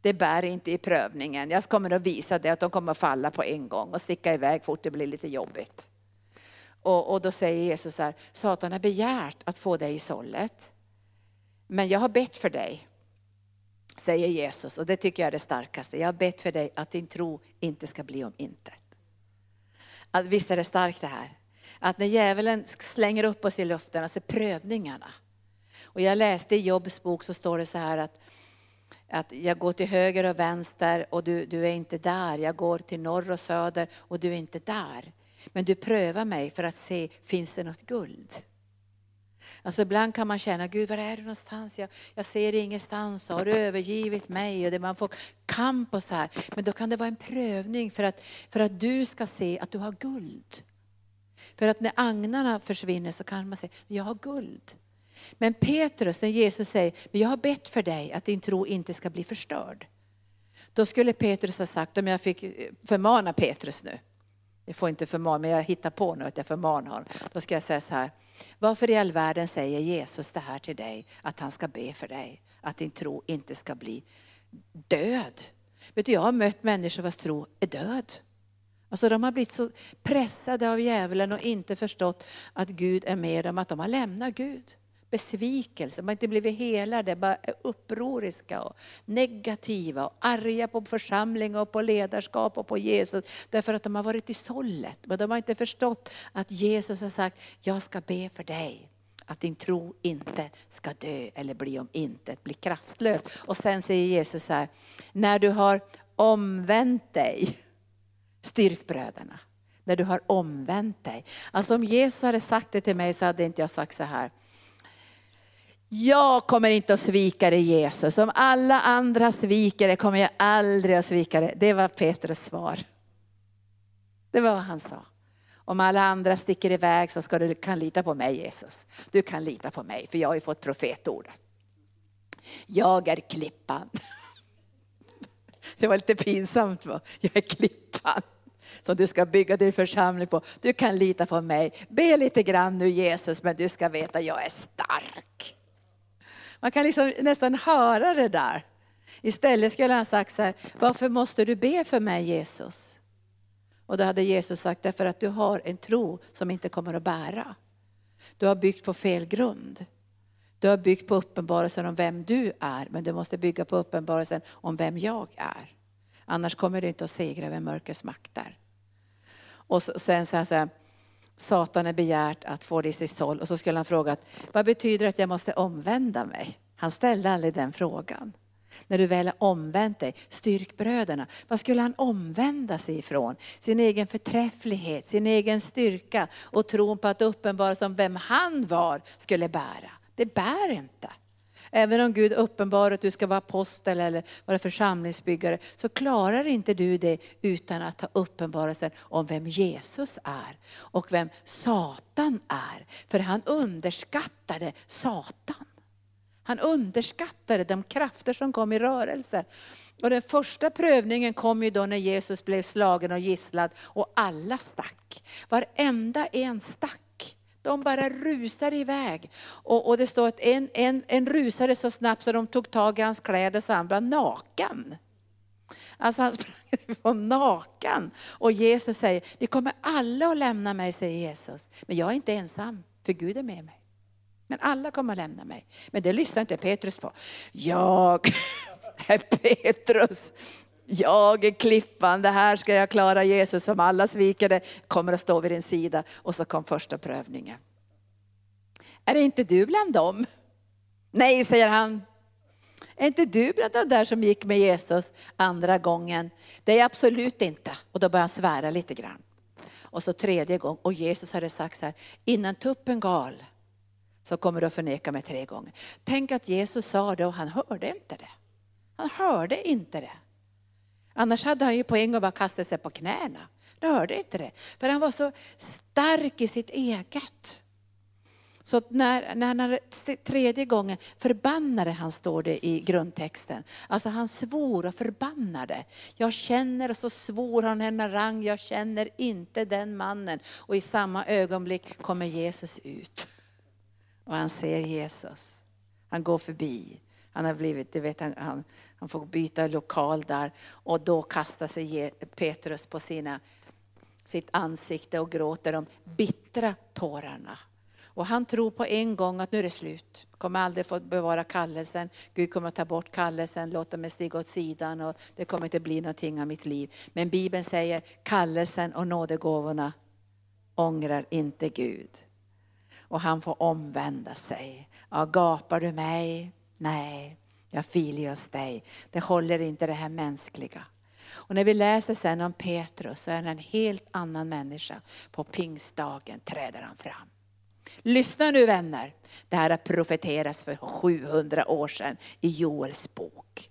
Det bär inte i prövningen. Jag kommer att visa det att de kommer att falla på en gång och sticka iväg fort det blir lite jobbigt. Och, och då säger Jesus så här, Satan har begärt att få dig i sållet. Men jag har bett för dig, säger Jesus. Och det tycker jag är det starkaste. Jag har bett för dig att din tro inte ska bli om intet. Att, visst är det starkt det här? Att när djävulen slänger upp oss i luften, alltså prövningarna. Och jag läste i Jobs bok så står det så här att, att jag går till höger och vänster och du, du är inte där. Jag går till norr och söder och du är inte där. Men du prövar mig för att se, finns det något guld? Alltså ibland kan man känna, Gud var är du någonstans? Jag, jag ser ingenstans, har du övergivit mig? Och det, man får kamp och så här. Men då kan det vara en prövning för att, för att du ska se att du har guld. För att när agnarna försvinner så kan man säga, jag har guld. Men Petrus, när Jesus säger, men jag har bett för dig att din tro inte ska bli förstörd. Då skulle Petrus ha sagt, om jag fick eh, förmana Petrus nu, jag får inte förmana, men jag hittar på nu att jag förmanar honom. Då ska jag säga så här, varför i all världen säger Jesus det här till dig, att han ska be för dig, att din tro inte ska bli död. Vet du, jag har mött människor vars tro är död. Alltså de har blivit så pressade av djävulen och inte förstått att Gud är med dem, att de har lämnat Gud besvikelse, de har inte blivit helade, bara är upproriska och negativa och arga på församling och på ledarskap och på Jesus. Därför att de har varit i sållet, men de har inte förstått att Jesus har sagt, jag ska be för dig. Att din tro inte ska dö eller bli om intet, bli kraftlös. Och sen säger Jesus så här, när du har omvänt dig, styrk bröderna. När du har omvänt dig. Alltså om Jesus hade sagt det till mig så hade inte jag sagt så här, jag kommer inte att svika dig Jesus. Om alla andra sviker dig kommer jag aldrig att svika dig. Det var Petrus svar. Det var vad han sa. Om alla andra sticker iväg så ska du kan lita på mig Jesus. Du kan lita på mig för jag har ju fått profetord. Jag är klippan. Det var lite pinsamt. Va? Jag är klippan som du ska bygga din församling på. Du kan lita på mig. Be lite grann nu Jesus men du ska veta jag är stark. Man kan liksom nästan höra det där. Istället skulle han sagt så här, varför måste du be för mig Jesus? Och då hade Jesus sagt, därför att du har en tro som inte kommer att bära. Du har byggt på fel grund. Du har byggt på uppenbarelsen om vem du är, men du måste bygga på uppenbarelsen om vem jag är. Annars kommer du inte att segra över mörkrets makter. Och sen så här, Satan är begärt att få det i sitt håll. Och så skulle han fråga, vad betyder det att jag måste omvända mig? Han ställde aldrig den frågan. När du väl har omvänt dig, styrk bröderna. Vad skulle han omvända sig ifrån? Sin egen förträfflighet, sin egen styrka och tron på att uppenbara som vem han var skulle bära. Det bär inte. Även om Gud uppenbarar att du ska vara apostel eller vara församlingsbyggare, så klarar inte du det utan att ha uppenbarelsen om vem Jesus är och vem Satan är. För han underskattade Satan. Han underskattade de krafter som kom i rörelse. Och den första prövningen kom ju då när Jesus blev slagen och gisslad och alla stack. Varenda en stack. De bara rusar iväg. Och, och det står att en, en, en rusade så snabbt så de tog tag i hans kläder så han blev naken. Alltså han sprang var naken. Och Jesus säger, ni kommer alla att lämna mig, säger Jesus. Men jag är inte ensam, för Gud är med mig. Men alla kommer att lämna mig. Men det lyssnar inte Petrus på. Jag är Petrus. Jag är klippan, det här ska jag klara Jesus. som alla sviker kommer att stå vid din sida. Och så kom första prövningen. Är det inte du bland dem? Nej, säger han. Är inte du bland de där som gick med Jesus andra gången? Det är jag absolut inte. Och då börjar han svära lite grann. Och så tredje gången, och Jesus hade sagt så här, innan tuppen gal så kommer du att förneka mig tre gånger. Tänk att Jesus sa det och han hörde inte det. Han hörde inte det. Annars hade han ju på en gång bara kastat sig på knäna. Han hörde inte det. För han var så stark i sitt eget. Så när, när han tredje gången förbannade han, står det i grundtexten. Alltså han svor och förbannade. Jag känner, och så svor han henne rang, jag känner inte den mannen. Och i samma ögonblick kommer Jesus ut. Och han ser Jesus. Han går förbi. Han har blivit, du vet, han, han, han får byta lokal där. Och då kastar sig Petrus på sina, sitt ansikte och gråter de bittra tårarna. Och han tror på en gång att nu är det slut. Kommer aldrig få bevara kallelsen. Gud kommer att ta bort kallelsen, låta mig stiga åt sidan och det kommer inte bli någonting av mitt liv. Men Bibeln säger kallelsen och nådegåvorna ångrar inte Gud. Och han får omvända sig. Ja, gapar du mig? Nej, jag filer hos dig. Det håller inte det här mänskliga. Och när vi läser sen om Petrus så är han en helt annan människa. På pingstdagen träder han fram. Lyssna nu vänner, det här har profeterats för 700 år sedan i Joels bok.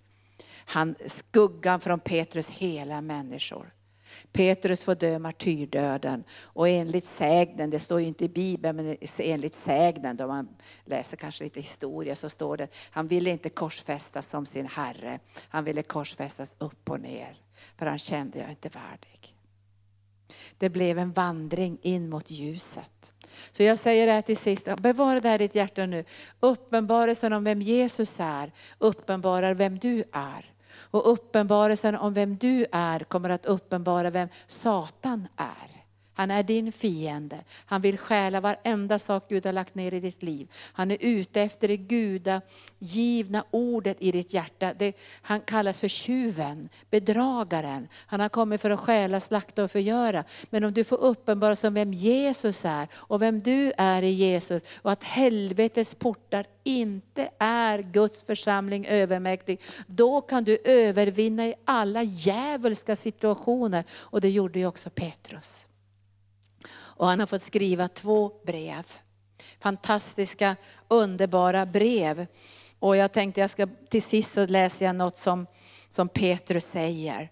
Han, skuggan från Petrus hela människor. Petrus får dö martyrdöden och enligt sägnen, det står ju inte i Bibeln, men enligt sägnen, då man läser kanske lite historia så står det, han ville inte korsfästas som sin Herre. Han ville korsfästas upp och ner, för han kände jag inte värdig. Det blev en vandring in mot ljuset. Så jag säger det här till sist, bevara det här i ditt hjärta nu. Uppenbarelsen om vem Jesus är, uppenbarar vem du är. Och uppenbarelsen om vem du är kommer att uppenbara vem Satan är. Han är din fiende. Han vill stjäla varenda sak Gud har lagt ner i ditt liv. Han är ute efter det gudagivna ordet i ditt hjärta. Det, han kallas för tjuven, bedragaren. Han har kommit för att stjäla, slakta och förgöra. Men om du får uppenbara som vem Jesus är och vem du är i Jesus och att helvetets portar inte är Guds församling övermäktig, då kan du övervinna i alla djävulska situationer. Och det gjorde ju också Petrus. Och han har fått skriva två brev. Fantastiska, underbara brev. Och jag tänkte jag ska till sist så läser jag något som, som Petrus säger.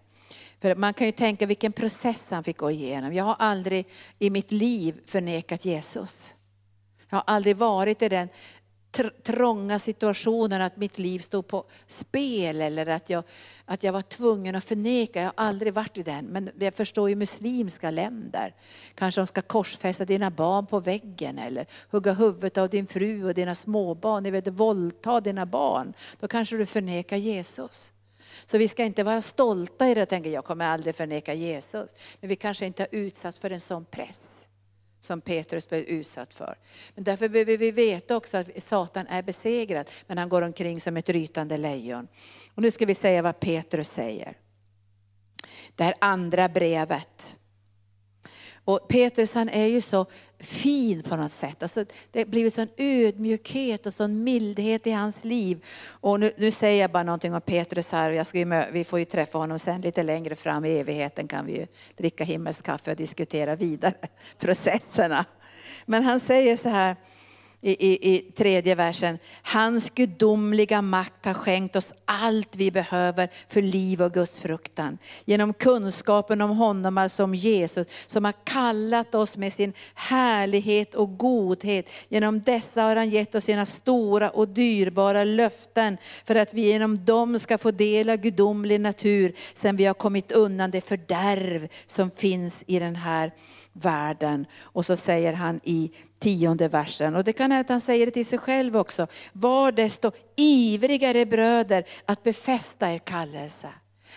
För man kan ju tänka vilken process han fick gå igenom. Jag har aldrig i mitt liv förnekat Jesus. Jag har aldrig varit i den trånga situationer, att mitt liv stod på spel eller att jag, att jag var tvungen att förneka. Jag har aldrig varit i den. Men jag förstår ju muslimska länder. Kanske de ska korsfästa dina barn på väggen eller hugga huvudet av din fru och dina småbarn. Ni vet, våldta dina barn. Då kanske du förnekar Jesus. Så vi ska inte vara stolta i det och tänka, jag kommer aldrig förneka Jesus. Men vi kanske inte har utsatts för en sån press som Petrus blev utsatt för. Men därför behöver vi veta också att Satan är besegrad, men han går omkring som ett rytande lejon. Och nu ska vi säga vad Petrus säger. Det här andra brevet. Och Petrus han är ju så fin på något sätt. Alltså, det har blivit sån ödmjukhet och sån mildhet i hans liv. Och nu, nu säger jag bara någonting om Petrus här. Jag ska ju, vi får ju träffa honom sen lite längre fram i evigheten kan vi ju dricka himmelskaffe och diskutera vidare processerna. Men han säger så här, i, i, i tredje versen. Hans gudomliga makt har skänkt oss allt vi behöver för liv och gudsfruktan. Genom kunskapen om honom, alltså om Jesus, som har kallat oss med sin härlighet och godhet. Genom dessa har han gett oss sina stora och dyrbara löften för att vi genom dem ska få del av gudomlig natur sen vi har kommit undan det fördärv som finns i den här världen. Och så säger han i tionde versen, och det kan hända att han säger det till sig själv också. Var desto ivrigare bröder att befästa er kallelse.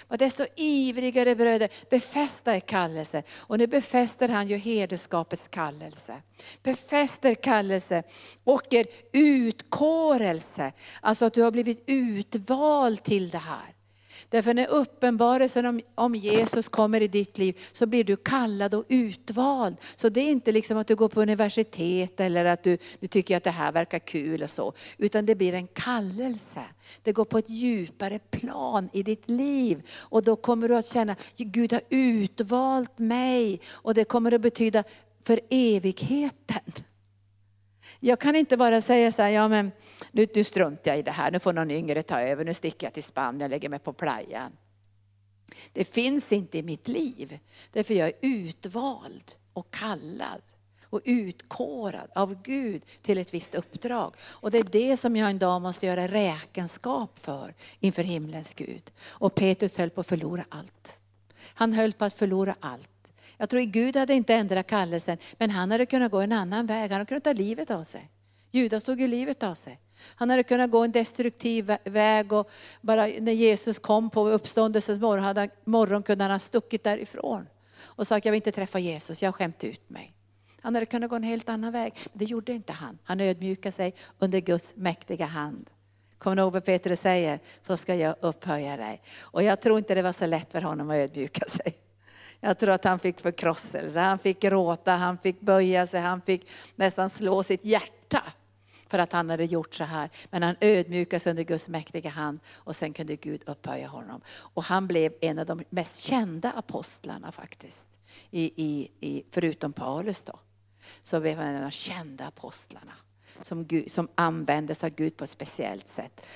Var desto ivrigare bröder, befästa er kallelse. Och nu befäster han ju herdeskapets kallelse. Befäster kallelse och er utkårelse. Alltså att du har blivit utvald till det här. Därför när uppenbarelsen om, om Jesus kommer i ditt liv så blir du kallad och utvald. Så det är inte liksom att du går på universitet eller att du, du tycker att det här verkar kul och så. Utan det blir en kallelse. Det går på ett djupare plan i ditt liv. Och då kommer du att känna, att Gud har utvalt mig. Och det kommer att betyda för evigheten. Jag kan inte bara säga så här, ja men nu, nu struntar jag i det här, nu får någon yngre ta över, nu sticker jag till Spanien och lägger mig på playan. Det finns inte i mitt liv, därför jag är utvald och kallad och utkårad av Gud till ett visst uppdrag. Och det är det som jag en dag måste göra räkenskap för inför himlens Gud. Och Petrus höll på att förlora allt. Han höll på att förlora allt. Jag tror att Gud hade inte ändrat kallelsen, men han hade kunnat gå en annan väg. Han hade kunnat ta livet av sig. Judas tog ju livet av sig. Han hade kunnat gå en destruktiv väg och bara när Jesus kom på uppståndelsens morgon, hade, morgon kunde han ha stuckit därifrån. Och sagt, jag vill inte träffa Jesus, jag har skämt ut mig. Han hade kunnat gå en helt annan väg, men det gjorde inte han. Han ödmjukade sig under Guds mäktiga hand. Kommer du ihåg vad Petrus säger? Så ska jag upphöja dig. Och jag tror inte det var så lätt för honom att ödmjuka sig. Jag tror att han fick förkrosselse, han fick gråta, han fick böja sig, han fick nästan slå sitt hjärta för att han hade gjort så här. Men han ödmjukade sig under Guds mäktiga hand och sen kunde Gud upphöja honom. Och han blev en av de mest kända apostlarna faktiskt. I, i, i, förutom Paulus då. Så blev han en av de kända apostlarna. Som, Gud, som användes av Gud på ett speciellt sätt.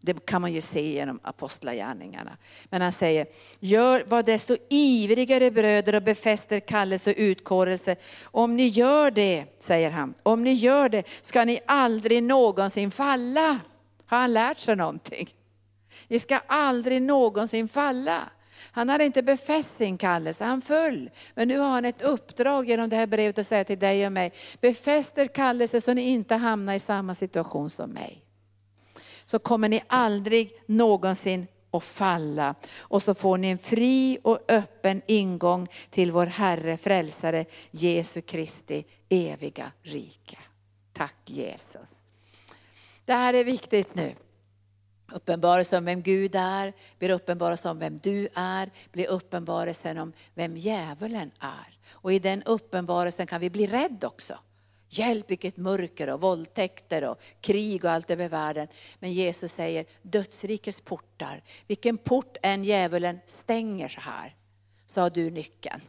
Det kan man ju se genom apostlagärningarna. Men han säger, gör vad desto ivrigare bröder och befäster kallelse och utkårelse. Om ni gör det, säger han, om ni gör det ska ni aldrig någonsin falla. Har han lärt sig någonting? Ni ska aldrig någonsin falla. Han hade inte befäst sin kallelse, han föll. Men nu har han ett uppdrag genom det här brevet att säga till dig och mig, befäster kallelse så ni inte hamnar i samma situation som mig så kommer ni aldrig någonsin att falla. Och så får ni en fri och öppen ingång till vår Herre, Frälsare, Jesu Kristi eviga rike. Tack Jesus. Det här är viktigt nu. Uppenbarelsen om vem Gud är, blir uppenbarelsen om vem du är, blir uppenbarelsen om vem djävulen är. Och i den uppenbarelsen kan vi bli rädd också. Hjälp vilket mörker och våldtäkter och krig och allt över världen. Men Jesus säger dödsrikets portar, vilken port än djävulen stänger så här, så har du nyckeln.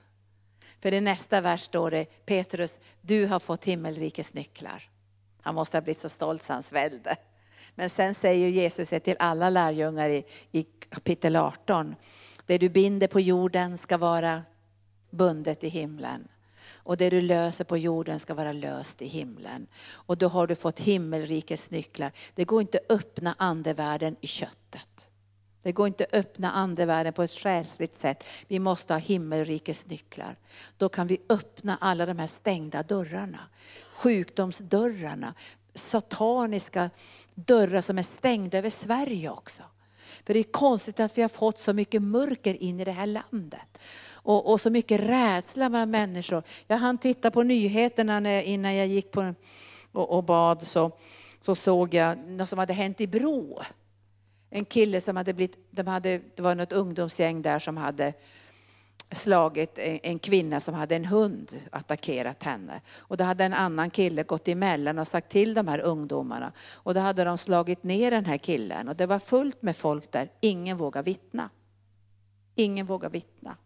För i nästa vers står det, Petrus, du har fått himmelrikets nycklar. Han måste ha blivit så stolt så han svällde. Men sen säger Jesus till alla lärjungar i, i kapitel 18, det du binder på jorden ska vara bundet i himlen. Och det du löser på jorden ska vara löst i himlen. Och då har du fått himmelrikets nycklar. Det går inte att öppna andevärlden i köttet. Det går inte att öppna andevärlden på ett själsligt sätt. Vi måste ha himmelrikets nycklar. Då kan vi öppna alla de här stängda dörrarna. Sjukdomsdörrarna, sataniska dörrar som är stängda över Sverige också. För det är konstigt att vi har fått så mycket mörker in i det här landet och, och så mycket rädsla bland människor. Jag hann titta på nyheterna när, innan jag gick på och, och bad så, så såg jag något som hade hänt i Bro. En kille som hade blivit, de hade, det var något ungdomsgäng där som hade slagit en kvinna som hade en hund attackerat henne. Och då hade en annan kille gått emellan och sagt till de här ungdomarna. Och då hade de slagit ner den här killen och det var fullt med folk där. Ingen vågade vittna. Ingen vågade vittna.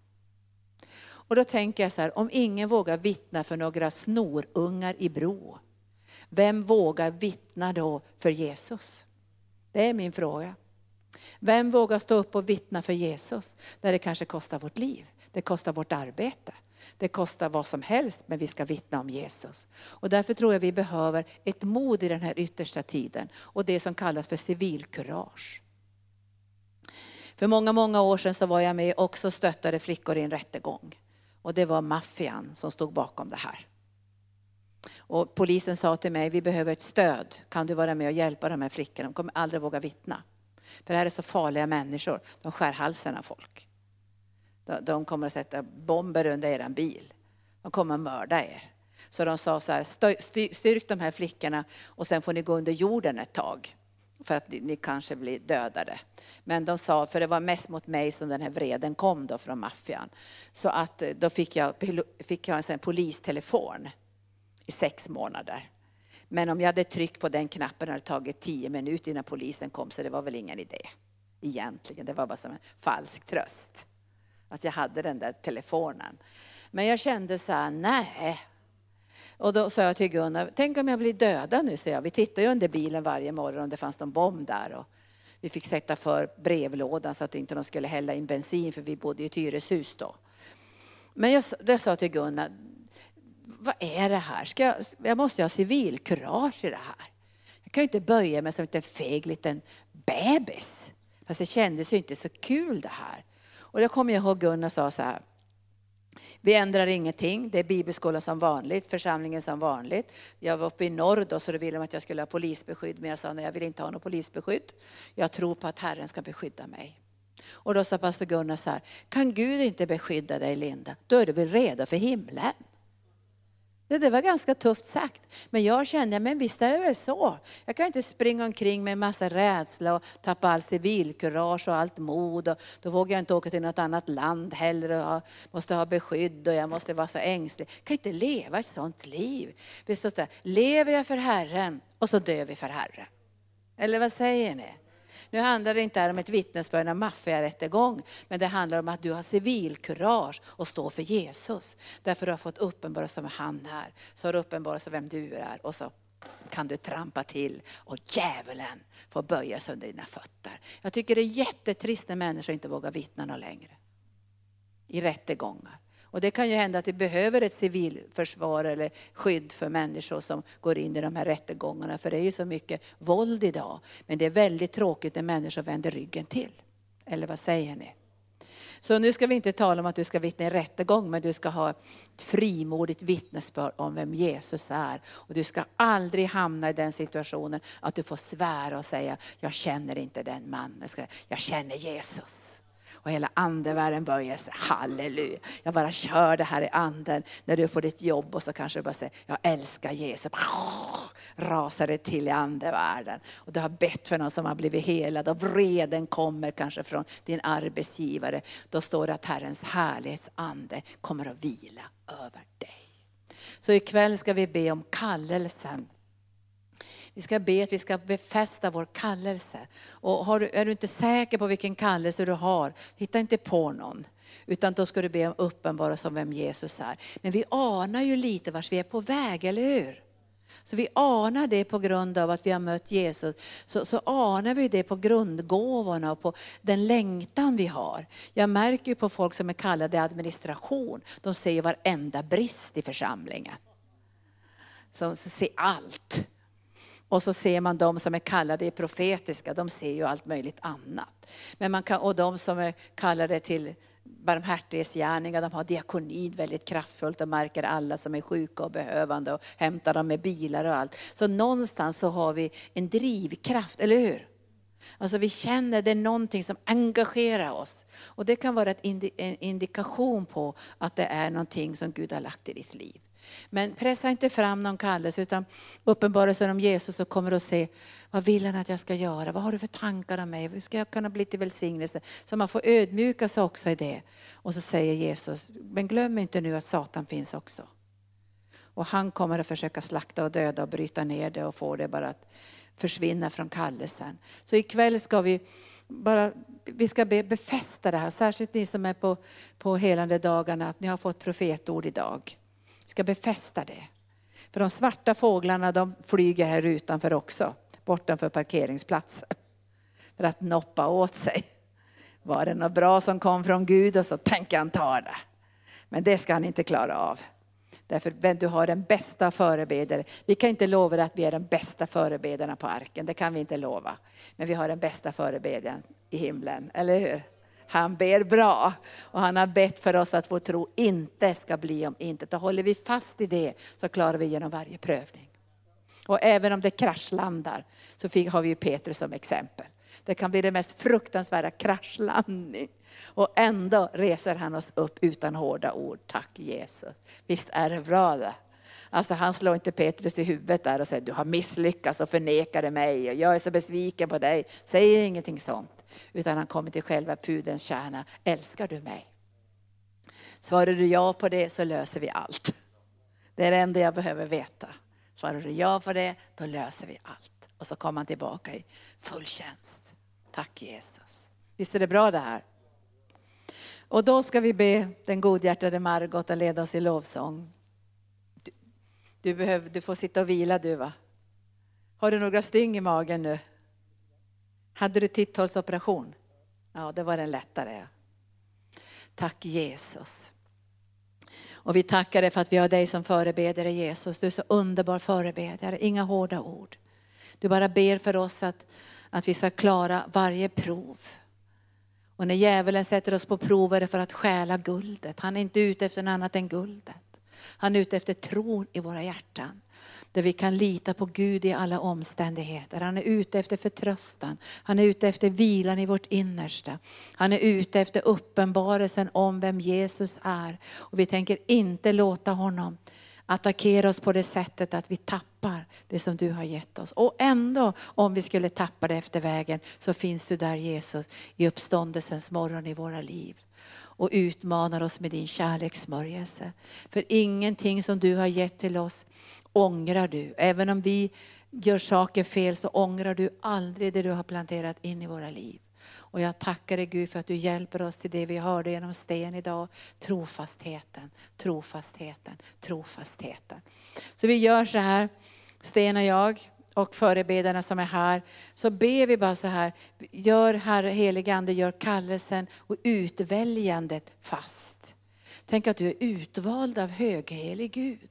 Och då tänker jag så här, om ingen vågar vittna för några snorungar i Bro, vem vågar vittna då för Jesus? Det är min fråga. Vem vågar stå upp och vittna för Jesus när det kanske kostar vårt liv? Det kostar vårt arbete. Det kostar vad som helst, men vi ska vittna om Jesus. Och därför tror jag vi behöver ett mod i den här yttersta tiden och det som kallas för civilkurage. För många, många år sedan så var jag med och också stöttade flickor i en rättegång. Och det var maffian som stod bakom det här. Och polisen sa till mig, vi behöver ett stöd. Kan du vara med och hjälpa de här flickorna? De kommer aldrig våga vittna. För det här är så farliga människor. De skär halsen av folk. De, kommer att sätta bomber under er bil. De kommer att mörda er. Så de sa så här, styrk de här flickorna och sen får ni gå under jorden ett tag. För att ni kanske blir dödade. Men de sa, för det var mest mot mig som den här vreden kom då från maffian. Så att eh, då fick jag, fick jag en sån polistelefon i sex månader. Men om jag hade tryckt på den knappen hade det tagit tio minuter innan polisen kom så det var väl ingen idé. Egentligen, det var bara som en falsk tröst. Att jag hade den där telefonen. Men jag kände så här, nej. Och då sa jag till Gunnar, tänk om jag blir dödad nu, säger jag. Vi tittar ju under bilen varje morgon om det fanns någon bomb där. Och vi fick sätta för brevlådan så att inte de skulle hälla in bensin, för vi bodde i ett hyreshus då. Men jag, jag sa till Gunnar, vad är det här? Ska jag, jag måste ha civilkurage i det här. Jag kan ju inte böja mig som en feg liten bebis. Fast det kändes ju inte så kul det här. Och då kommer jag ihåg Gunnar sa så här. Vi ändrar ingenting. Det är bibelskola som vanligt, församlingen som vanligt. Jag var uppe i norr då så då ville de att jag skulle ha polisbeskydd. Men jag sa nej, jag vill inte ha något polisbeskydd. Jag tror på att Herren ska beskydda mig. Och då sa pastor Gunnar så här, kan Gud inte beskydda dig Linda? Då är du väl redo för himlen? Det var ganska tufft sagt. Men jag kände, men visst är det väl så. Jag kan inte springa omkring med en massa rädsla och tappa all civilkurage och allt mod. Och då vågar jag inte åka till något annat land heller och måste ha beskydd och jag måste vara så ängslig. Jag kan inte leva ett sånt liv. Det står så här, lever jag för Herren och så dör vi för Herren. Eller vad säger ni? Nu handlar det inte om ett vittnesbörd, en maffiarättegång, men det handlar om att du har civilkurage och står för Jesus. Därför du har fått uppenbarelse om han här, så har du uppenbarelse vem du är och så kan du trampa till och djävulen får böja sig under dina fötter. Jag tycker det är jättetrist när människor inte vågar vittna något längre i rättegångar. Och det kan ju hända att vi behöver ett civilförsvar eller skydd för människor som går in i de här rättegångarna. För det är ju så mycket våld idag. Men det är väldigt tråkigt när människor vänder ryggen till. Eller vad säger ni? Så nu ska vi inte tala om att du ska vittna i rättegång, men du ska ha ett frimodigt vittnesbörd om vem Jesus är. Och du ska aldrig hamna i den situationen att du får svära och säga, jag känner inte den mannen, jag känner Jesus och hela andevärlden börjar säga, Halleluja. Jag bara kör det här i anden. När du får ditt jobb och så kanske du bara säger, jag älskar Jesus. Rasar det till i andevärlden. Och du har bett för någon som har blivit helad och vreden kommer kanske från din arbetsgivare. Då står det att Herrens härlighetsande kommer att vila över dig. Så ikväll ska vi be om kallelsen vi ska be att vi ska befästa vår kallelse. Och har du, är du inte säker på vilken kallelse du har, hitta inte på någon. Utan då ska du be om uppenbarelse om vem Jesus är. Men vi anar ju lite vart vi är på väg, eller hur? Så vi anar det på grund av att vi har mött Jesus. Så, så anar vi det på grundgåvorna och på den längtan vi har. Jag märker ju på folk som är kallade administration, de ser ju varenda brist i församlingen. Som ser allt. Och så ser man de som är kallade i profetiska, de ser ju allt möjligt annat. Men man kan, och de som är kallade till barmhärtighetsgärningar, de har diakonin väldigt kraftfullt och märker alla som är sjuka och behövande och hämtar dem med bilar och allt. Så någonstans så har vi en drivkraft, eller hur? Alltså vi känner det är någonting som engagerar oss. Och det kan vara en indikation på att det är någonting som Gud har lagt i ditt liv. Men pressa inte fram någon kallelse utan uppenbarelsen om Jesus så kommer du att se vad vill han att jag ska göra? Vad har du för tankar om mig? Hur ska jag kunna bli till välsignelse? Så man får ödmjuka sig också i det. Och så säger Jesus, men glöm inte nu att Satan finns också. Och han kommer att försöka slakta och döda och bryta ner det och få det bara att försvinna från kallelsen. Så ikväll ska vi bara vi ska be, befästa det här, särskilt ni som är på, på helande dagarna, att ni har fått profetord idag Vi ska befästa det. För de svarta fåglarna de flyger här utanför också, bortanför parkeringsplatsen. För att noppa åt sig. Var det något bra som kom från Gud och så tänker han ta det. Men det ska han inte klara av. Därför du har den bästa förebedjare. Vi kan inte lova att vi är de bästa förebedjarna på arken, det kan vi inte lova. Men vi har den bästa förebedjaren i himlen, eller hur? Han ber bra och han har bett för oss att vår tro inte ska bli om intet. Och håller vi fast i det så klarar vi genom varje prövning. Och även om det kraschlandar så har vi ju Petrus som exempel. Det kan bli det mest fruktansvärda kraschlandning. Och ändå reser han oss upp utan hårda ord. Tack Jesus. Visst är det bra det? Alltså han slår inte Petrus i huvudet där och säger du har misslyckats och förnekade mig och jag är så besviken på dig. Säger ingenting sånt. Utan han kommer till själva pudens kärna. Älskar du mig? Svarar du ja på det så löser vi allt. Det är det enda jag behöver veta. Svarar du ja på det, då löser vi allt. Och så kommer han tillbaka i full tjänst. Tack Jesus. Visst är det bra det här? Och då ska vi be den godhjärtade Margot att leda oss i lovsång. Du, du, behöver, du får sitta och vila du va? Har du några styng i magen nu? Hade du titthålsoperation? Ja, det var den lättare. Tack Jesus. Och vi tackar dig för att vi har dig som förebedjare Jesus. Du är så underbar förebedjare, inga hårda ord. Du bara ber för oss att, att vi ska klara varje prov. Och när djävulen sätter oss på prov är det för att stjäla guldet. Han är inte ute efter något annat än guldet. Han är ute efter tron i våra hjärtan. Där vi kan lita på Gud i alla omständigheter. Han är ute efter förtröstan. Han är ute efter vilan i vårt innersta. Han är ute efter uppenbarelsen om vem Jesus är. Och vi tänker inte låta honom attackera oss på det sättet att vi tappar det som du har gett oss. Och ändå, om vi skulle tappa det efter vägen, så finns du där Jesus i uppståndelsens morgon i våra liv och utmanar oss med din kärlekssmörjelse. För ingenting som du har gett till oss ångrar du. Även om vi gör saker fel så ångrar du aldrig det du har planterat in i våra liv. Och jag tackar dig Gud för att du hjälper oss till det vi hörde genom Sten idag. Trofastheten, trofastheten, trofastheten. Så vi gör så här, Sten och jag och förebedarna som är här, så ber vi bara så här, gör Herre helige Ande, gör kallelsen och utväljandet fast. Tänk att du är utvald av höghelig Gud.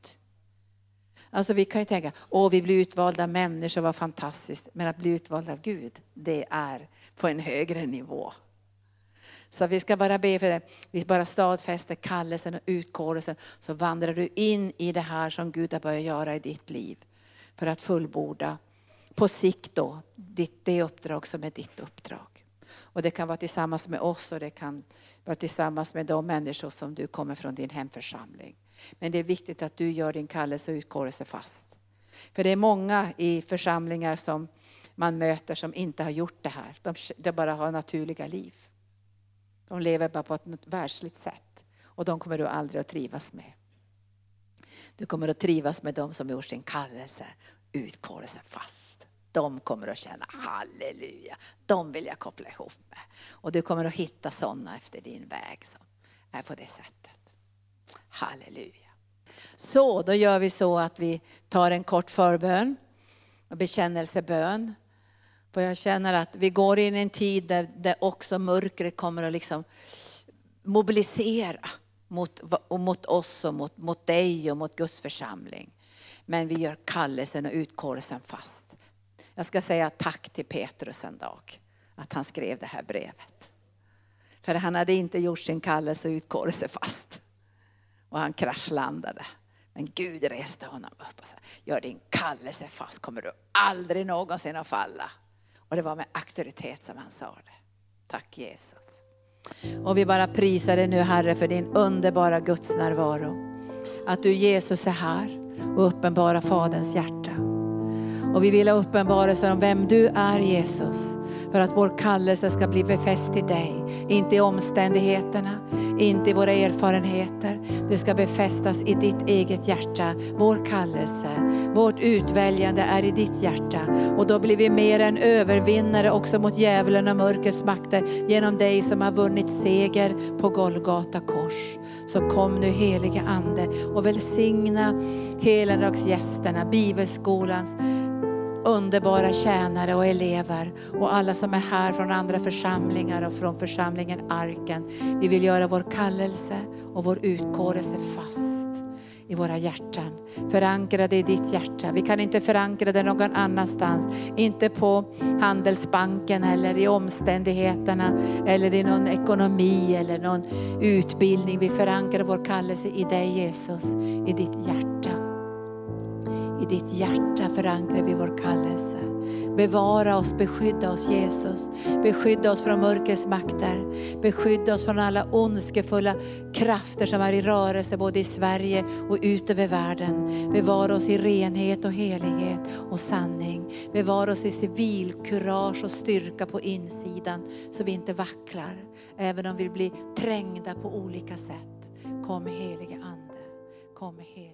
Alltså vi kan ju tänka, åh vi blir utvalda människor, vad fantastiskt. Men att bli utvald av Gud, det är på en högre nivå. Så vi ska bara be för det. Vi bara stadfäster kallelsen och utkårelsen. Så vandrar du in i det här som Gud har börjat göra i ditt liv. För att fullborda på sikt då, det uppdrag som är ditt uppdrag. Och det kan vara tillsammans med oss och det kan vara tillsammans med de människor som du kommer från din hemförsamling. Men det är viktigt att du gör din kallelse och utkårelse fast. För det är många i församlingar som man möter som inte har gjort det här. De, de bara har naturliga liv. De lever bara på ett världsligt sätt. Och de kommer du aldrig att trivas med. Du kommer att trivas med dem som gjort sin kallelse, utkårelse fast. De kommer att känna halleluja, de vill jag koppla ihop med. Och du kommer att hitta sådana efter din väg som är på det sättet. Halleluja. Så, då gör vi så att vi tar en kort förbön och bekännelsebön. För jag känner att vi går in i en tid där, där också mörkret kommer att liksom mobilisera mot, mot oss och mot, mot dig och mot Guds församling. Men vi gör kallelsen och utkårelsen fast. Jag ska säga tack till Petrus en dag, att han skrev det här brevet. För han hade inte gjort sin kallelse och utkårelse fast och han kraschlandade. Men Gud reste honom upp och sa, gör din kallelse fast kommer du aldrig någonsin att falla. Och det var med auktoritet som han sa det. Tack Jesus. Och vi bara prisar dig nu Herre för din underbara Guds närvaro. Att du Jesus är här och uppenbara Faderns hjärta. Och vi vill ha uppenbarelser om vem du är Jesus. För att vår kallelse ska bli befäst i dig, inte i omständigheterna, inte i våra erfarenheter. Det ska befästas i ditt eget hjärta. Vår kallelse, vårt utväljande är i ditt hjärta. Och då blir vi mer än övervinnare också mot djävulen och mörkrets makter genom dig som har vunnit seger på Golgata kors. Så kom nu helige Ande och välsigna helandagsgästerna, bibelskolans underbara tjänare och elever och alla som är här från andra församlingar och från församlingen Arken. Vi vill göra vår kallelse och vår utkårelse fast i våra hjärtan. Förankra det i ditt hjärta. Vi kan inte förankra det någon annanstans. Inte på Handelsbanken eller i omständigheterna eller i någon ekonomi eller någon utbildning. Vi förankrar vår kallelse i dig Jesus, i ditt hjärta. I ditt hjärta förankrar vi vår kallelse. Bevara oss, beskydda oss Jesus. Beskydda oss från mörkrets makter. Beskydda oss från alla ondskefulla krafter som är i rörelse både i Sverige och ut över världen. Bevara oss i renhet och helighet och sanning. Bevara oss i civil kurage och styrka på insidan så vi inte vacklar. Även om vi blir trängda på olika sätt. Kom helige Ande. Kom helige